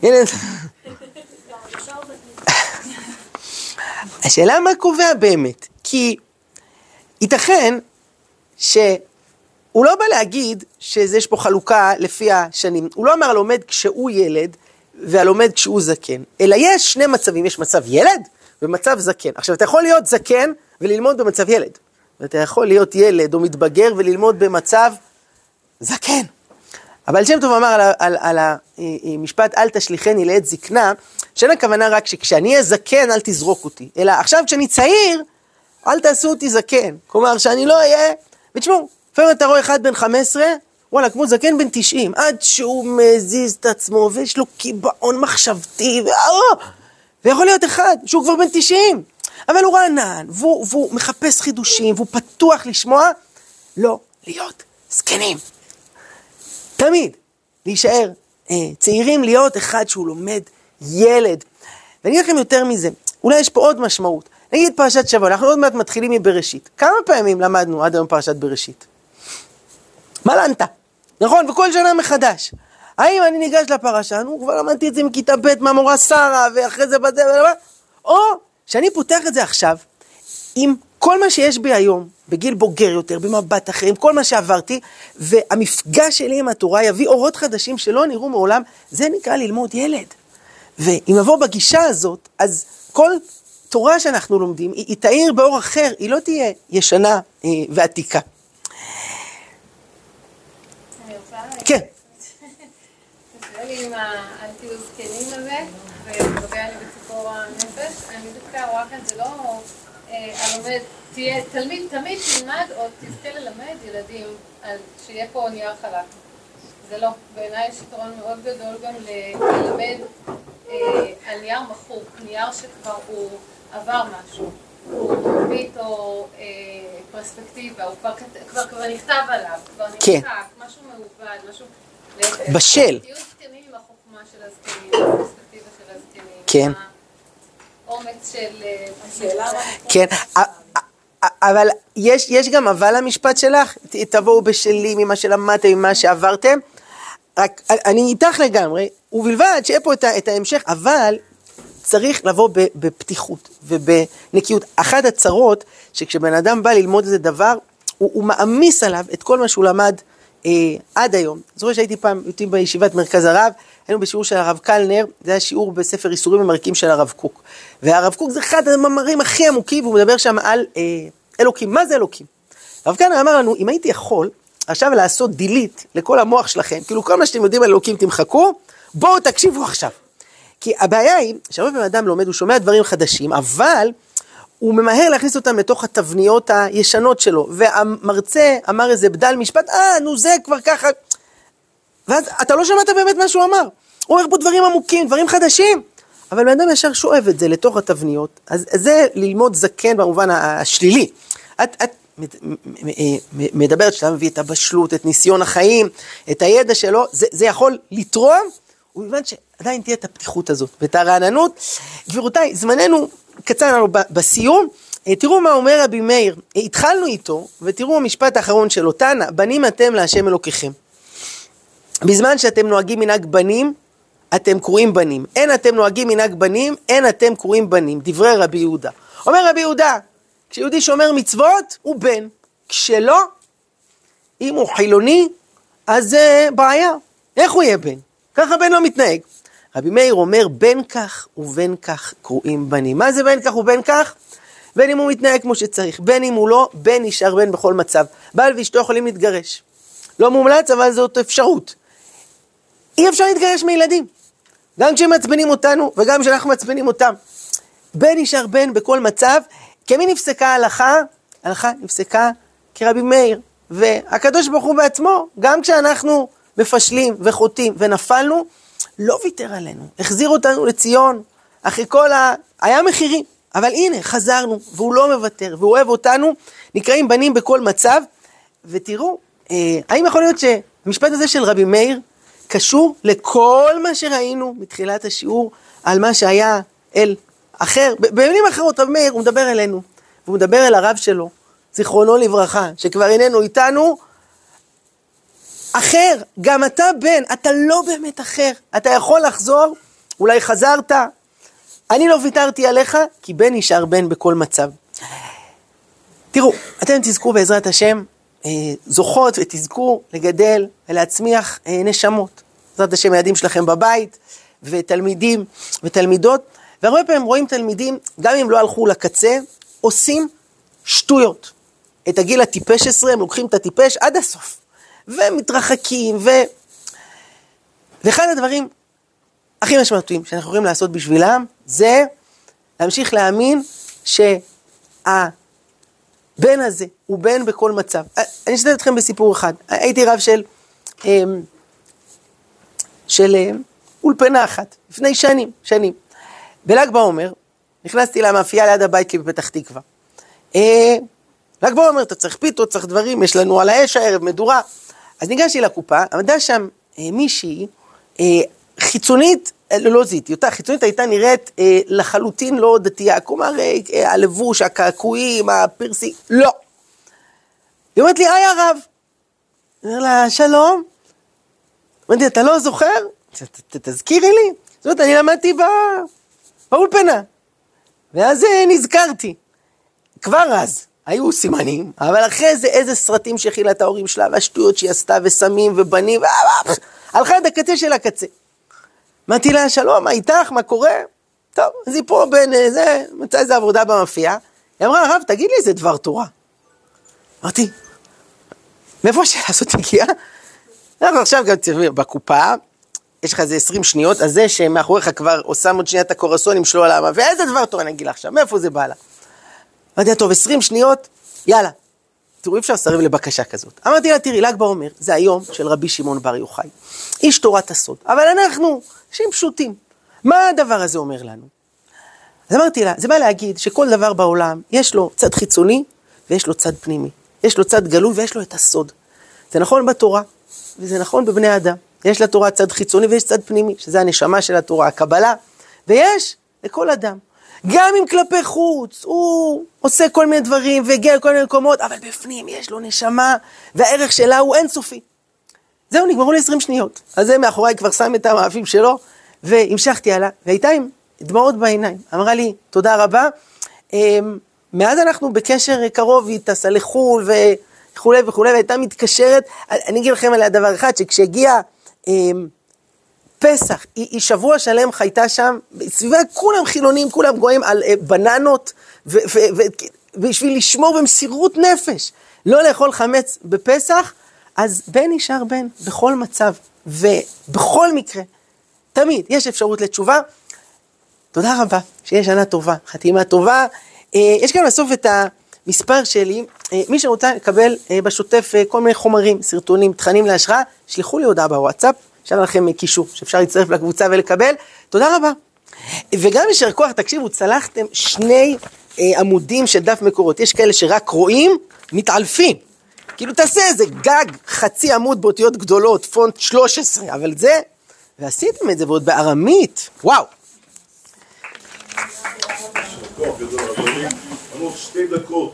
ילד. השאלה מה קובע באמת, כי ייתכן ש... הוא לא בא להגיד שיש פה חלוקה לפי השנים. הוא לא אמר הלומד כשהוא ילד והלומד כשהוא זקן, אלא יש שני מצבים, יש מצב ילד ומצב זקן. עכשיו, אתה יכול להיות זקן וללמוד במצב ילד, ואתה יכול להיות ילד או מתבגר וללמוד במצב זקן. אבל שם טוב אמר על, ה- על, על המשפט אל תשליכני לעת זקנה, שאין הכוונה רק שכשאני אהיה זקן אל תזרוק אותי, אלא עכשיו כשאני צעיר, אל תעשו אותי זקן. כלומר, שאני לא אהיה, ותשמעו, לפעמים אתה רואה אחד בן 15, וואלה, כמו זקן בן 90, עד שהוא מזיז את עצמו, ויש לו קיבעון מחשבתי, ויכול להיות אחד שהוא כבר בן 90, אבל הוא רענן, והוא, והוא מחפש חידושים, והוא פתוח לשמוע, לא להיות זקנים. תמיד להישאר אה, צעירים, להיות אחד שהוא לומד ילד. ואני אגיד לכם יותר מזה, אולי יש פה עוד משמעות. נגיד פרשת שבוע, אנחנו עוד מעט מתחילים מבראשית. כמה פעמים למדנו עד היום פרשת בראשית? מלנת, נכון? וכל שנה מחדש. האם אני ניגש לפרשה, נו, כבר למדתי את זה מכיתה ב' מהמורה שרה, ואחרי זה בזה ולמה, או שאני פותח את זה עכשיו, עם כל מה שיש בי היום, בגיל בוגר יותר, במבט אחר, עם כל מה שעברתי, והמפגש שלי עם התורה יביא אורות חדשים שלא נראו מעולם, זה נקרא ללמוד ילד. ואם נבוא בגישה הזאת, אז כל תורה שאנחנו לומדים, היא, היא תאיר באור אחר, היא לא תהיה ישנה אה, ועתיקה. אני רוצה כן. עם האנטי זקנים הזה, ונוגע לי בציפור הנפש. אני דווקא רואה כאן, זה לא אה, הלומד, תהיה תלמיד, תמיד תלמד או תזכה ללמד ילדים שיהיה פה נייר חלק. זה לא. בעיניי יש יתרון מאוד גדול גם ללמד אה, על נייר מחוק, נייר שכבר הוא עבר משהו. מביא איתו אה, פרספקטיבה, הוא כבר, כת- כבר, כבר נכתב עליו, כבר כן. נמחק, משהו מעובד, משהו... בשל. תהיו זקנים עם החוכמה של הזקנים, הפרספקטיבה של הזקנים. כן. האומץ של... אה, השאלה. כן, אבל יש, יש גם אבל למשפט שלך, תבואו בשלים ממה שלמדתם, ממה שעברתם. רק אני איתך לגמרי, ובלבד שיהיה פה את, את ההמשך, אבל צריך לבוא בפתיחות ובנקיות. אחת הצרות, שכשבן אדם בא ללמוד איזה דבר, הוא, הוא מעמיס עליו את כל מה שהוא למד אה, עד היום. זוכר שהייתי פעם, הייתי בישיבת מרכז הרב, היינו בשיעור של הרב קלנר, זה היה שיעור בספר איסורים ומרקים של הרב קוק. והרב קוק זה אחד המאמרים הכי עמוקים, והוא מדבר שם על אה, אלוקים. מה זה אלוקים? הרב קלנר אמר לנו, אם הייתי יכול עכשיו לעשות delete לכל המוח שלכם, כאילו כל מה שאתם יודעים על אלוקים תמחקו, בואו תקשיבו עכשיו. כי הבעיה היא שהרבה פעמים אדם לומד, הוא שומע דברים חדשים, אבל הוא ממהר להכניס אותם לתוך התבניות הישנות שלו. והמרצה אמר איזה בדל משפט, אה, נו זה כבר ככה. ואז אתה לא שמעת באמת מה שהוא אמר. הוא אומר פה דברים עמוקים, דברים חדשים. אבל בן אדם ישר שואב את זה לתוך התבניות, אז זה ללמוד זקן במובן השלילי. את, את מ- מדברת שאתה מביא את הבשלות, את ניסיון החיים, את הידע שלו, זה, זה יכול לתרום, ובלבד שעדיין תהיה את הפתיחות הזאת ואת הרעננות. גבירותיי, זמננו קצר לנו בסיום. אה, תראו מה אומר רבי מאיר, אה, התחלנו איתו, ותראו המשפט האחרון שלו, תנא, בנים אתם להשם אלוקיכם. בזמן שאתם נוהגים מנהג בנים, אתם קרואים בנים. אין אתם נוהגים מנהג בנים, אין אתם קרואים בנים. דברי רבי יהודה. אומר רבי יהודה, כשיהודי שומר מצוות, הוא בן. כשלא, אם הוא חילוני, אז זה בעיה. איך הוא יהיה בן? ככה בן לא מתנהג. רבי מאיר אומר, בין כך ובין כך קרואים בנים. מה זה בין כך ובין כך? בין אם הוא מתנהג כמו שצריך, בין אם הוא לא, בן נשאר בן בכל מצב. בעל ואשתו יכולים להתגרש. לא מומלץ, אבל זאת אפשרות. אי אפשר להתגרש מילדים. גם כשהם מעצבנים אותנו וגם כשאנחנו מעצבנים אותם. בן נשאר בן בכל מצב, כמי נפסקה ההלכה? ההלכה נפסקה כרבי מאיר. והקדוש ברוך הוא בעצמו, גם כשאנחנו מפשלים וחוטאים ונפלנו, לא ויתר עלינו, החזיר אותנו לציון, אחרי כל ה... היה מחירים, אבל הנה, חזרנו, והוא לא מוותר, והוא אוהב אותנו, נקראים בנים בכל מצב, ותראו, אה, האם יכול להיות שהמשפט הזה של רבי מאיר קשור לכל מה שראינו מתחילת השיעור על מה שהיה אל אחר? במילים אחרות, רבי מאיר, הוא מדבר אלינו, והוא מדבר אל הרב שלו, זיכרונו לברכה, שכבר איננו איתנו, אחר, גם אתה בן, אתה לא באמת אחר, אתה יכול לחזור, אולי חזרת, אני לא ויתרתי עליך, כי בן נשאר בן בכל מצב. תראו, אתם תזכו בעזרת השם, אה, זוכות ותזכו לגדל ולהצמיח אה, נשמות. בעזרת השם, הילדים שלכם בבית, ותלמידים ותלמידות, והרבה פעמים רואים תלמידים, גם אם לא הלכו לקצה, עושים שטויות. את הגיל הטיפש עשרה, הם לוקחים את הטיפש עד הסוף. ומתרחקים, ו... ואחד הדברים הכי משמעותיים שאנחנו יכולים לעשות בשבילם, זה להמשיך להאמין שהבן הזה הוא בן בכל מצב. אני אשתתף אתכם בסיפור אחד. הייתי רב של, אמ, של אמ, אולפנה אחת, לפני שנים, שנים. בל"ג בעומר, נכנסתי למאפייה ליד הבית שלי בפתח תקווה. אה, ל"ג בעומר, אתה צריך פיתות, צריך דברים, יש לנו על האש הערב מדורה. אז ניגשתי לקופה, עמדה שם אה, מישהי, אה, חיצונית, אה, לא זיהיתי אותה, חיצונית הייתה נראית אה, לחלוטין לא דתייה, כלומר אה, אה, הלבוש, הקעקועים, הפרסי, לא. היא אומרת לי, היי הרב. אומר לה, שלום. אמרתי, אתה לא זוכר? תזכירי לי. זאת אומרת, אני למדתי באולפנה. ואז אה, נזכרתי. כבר אז היו סימנים, אבל אחרי זה איזה סרטים שהכילה את ההורים שלה, והשטויות שהיא עשתה, וסמים ובנים. הלכה עד הקצה של הקצה. אמרתי לה, שלום, מה איתך, מה קורה? טוב, אז היא פה בין אה, זה, מצאה איזה עבודה במאפייה. היא אמרה, הרב, תגיד לי איזה דבר תורה. אמרתי, מאיפה השאלה הזאת הגיעה? אנחנו עכשיו גם תראי, בקופה, יש לך איזה 20 שניות, אז זה שמאחוריך כבר עושה עוד שנייה את הקורסונים שלו על העמה, ואיזה דבר תורה אני אגיד לה עכשיו, מאיפה זה בא לה? אמרתי לה, טוב, 20 שניות, יאללה. תראו, אי אפשר לסרב לבקשה כזאת. אמרתי לה, תראי, ל"ג בעומר זה היום של רבי שמעון בר יוחאי. איש תורת הסוד. אבל אנחנו, אנשים פשוטים. מה הדבר הזה אומר לנו? אז אמרתי לה, זה בא להגיד שכל דבר בעולם, יש לו צד חיצוני ויש לו צד פנימי. יש לו צד גלוי ויש לו את הסוד. זה נכון בתורה, וזה נכון בבני אדם. יש לתורה צד חיצוני ויש צד פנימי, שזה הנשמה של התורה, הקבלה, ויש לכל אדם. גם אם כלפי חוץ הוא עושה כל מיני דברים והגיע לכל מיני מקומות, אבל בפנים יש לו נשמה והערך שלה הוא אינסופי. זהו, נגמרו לי 20 שניות. אז זה מאחוריי כבר שם את המאפים שלו, והמשכתי הלאה, והייתה עם דמעות בעיניים. אמרה לי, תודה רבה. אמ, מאז אנחנו בקשר קרוב, היא טסה לחו"ל וכולי וכולי, והייתה מתקשרת. אני אגיד לכם עליה דבר אחד, שכשהגיע אמ, פסח, היא, היא שבוע שלם חייתה שם, סביבה כולם חילונים, כולם גויים על אה, בננות, ובשביל לשמור במסירות נפש, לא לאכול חמץ בפסח, אז בן נשאר בן בכל מצב, ובכל מקרה, תמיד יש אפשרות לתשובה. תודה רבה, שיהיה שנה טובה, חתימה טובה. אה, יש כאן בסוף את המספר שלי, אה, מי שרוצה לקבל אה, בשוטף כל מיני חומרים, סרטונים, תכנים להשראה, שלחו לי הודעה בוואטסאפ, שם לכם קישור שאפשר להצטרף לקבוצה ולקבל. תודה רבה. וגם יישר כוח, תקשיבו, צלחתם שני עמודים של דף מקורות. יש כאלה שרק רואים, מתעלפים. כאילו תעשה איזה גג חצי עמוד באותיות גדולות, פונט 13, אבל זה, ועשיתם את זה ועוד בארמית, וואו. כוח גדול, אדוני. אמרו שתי דקות.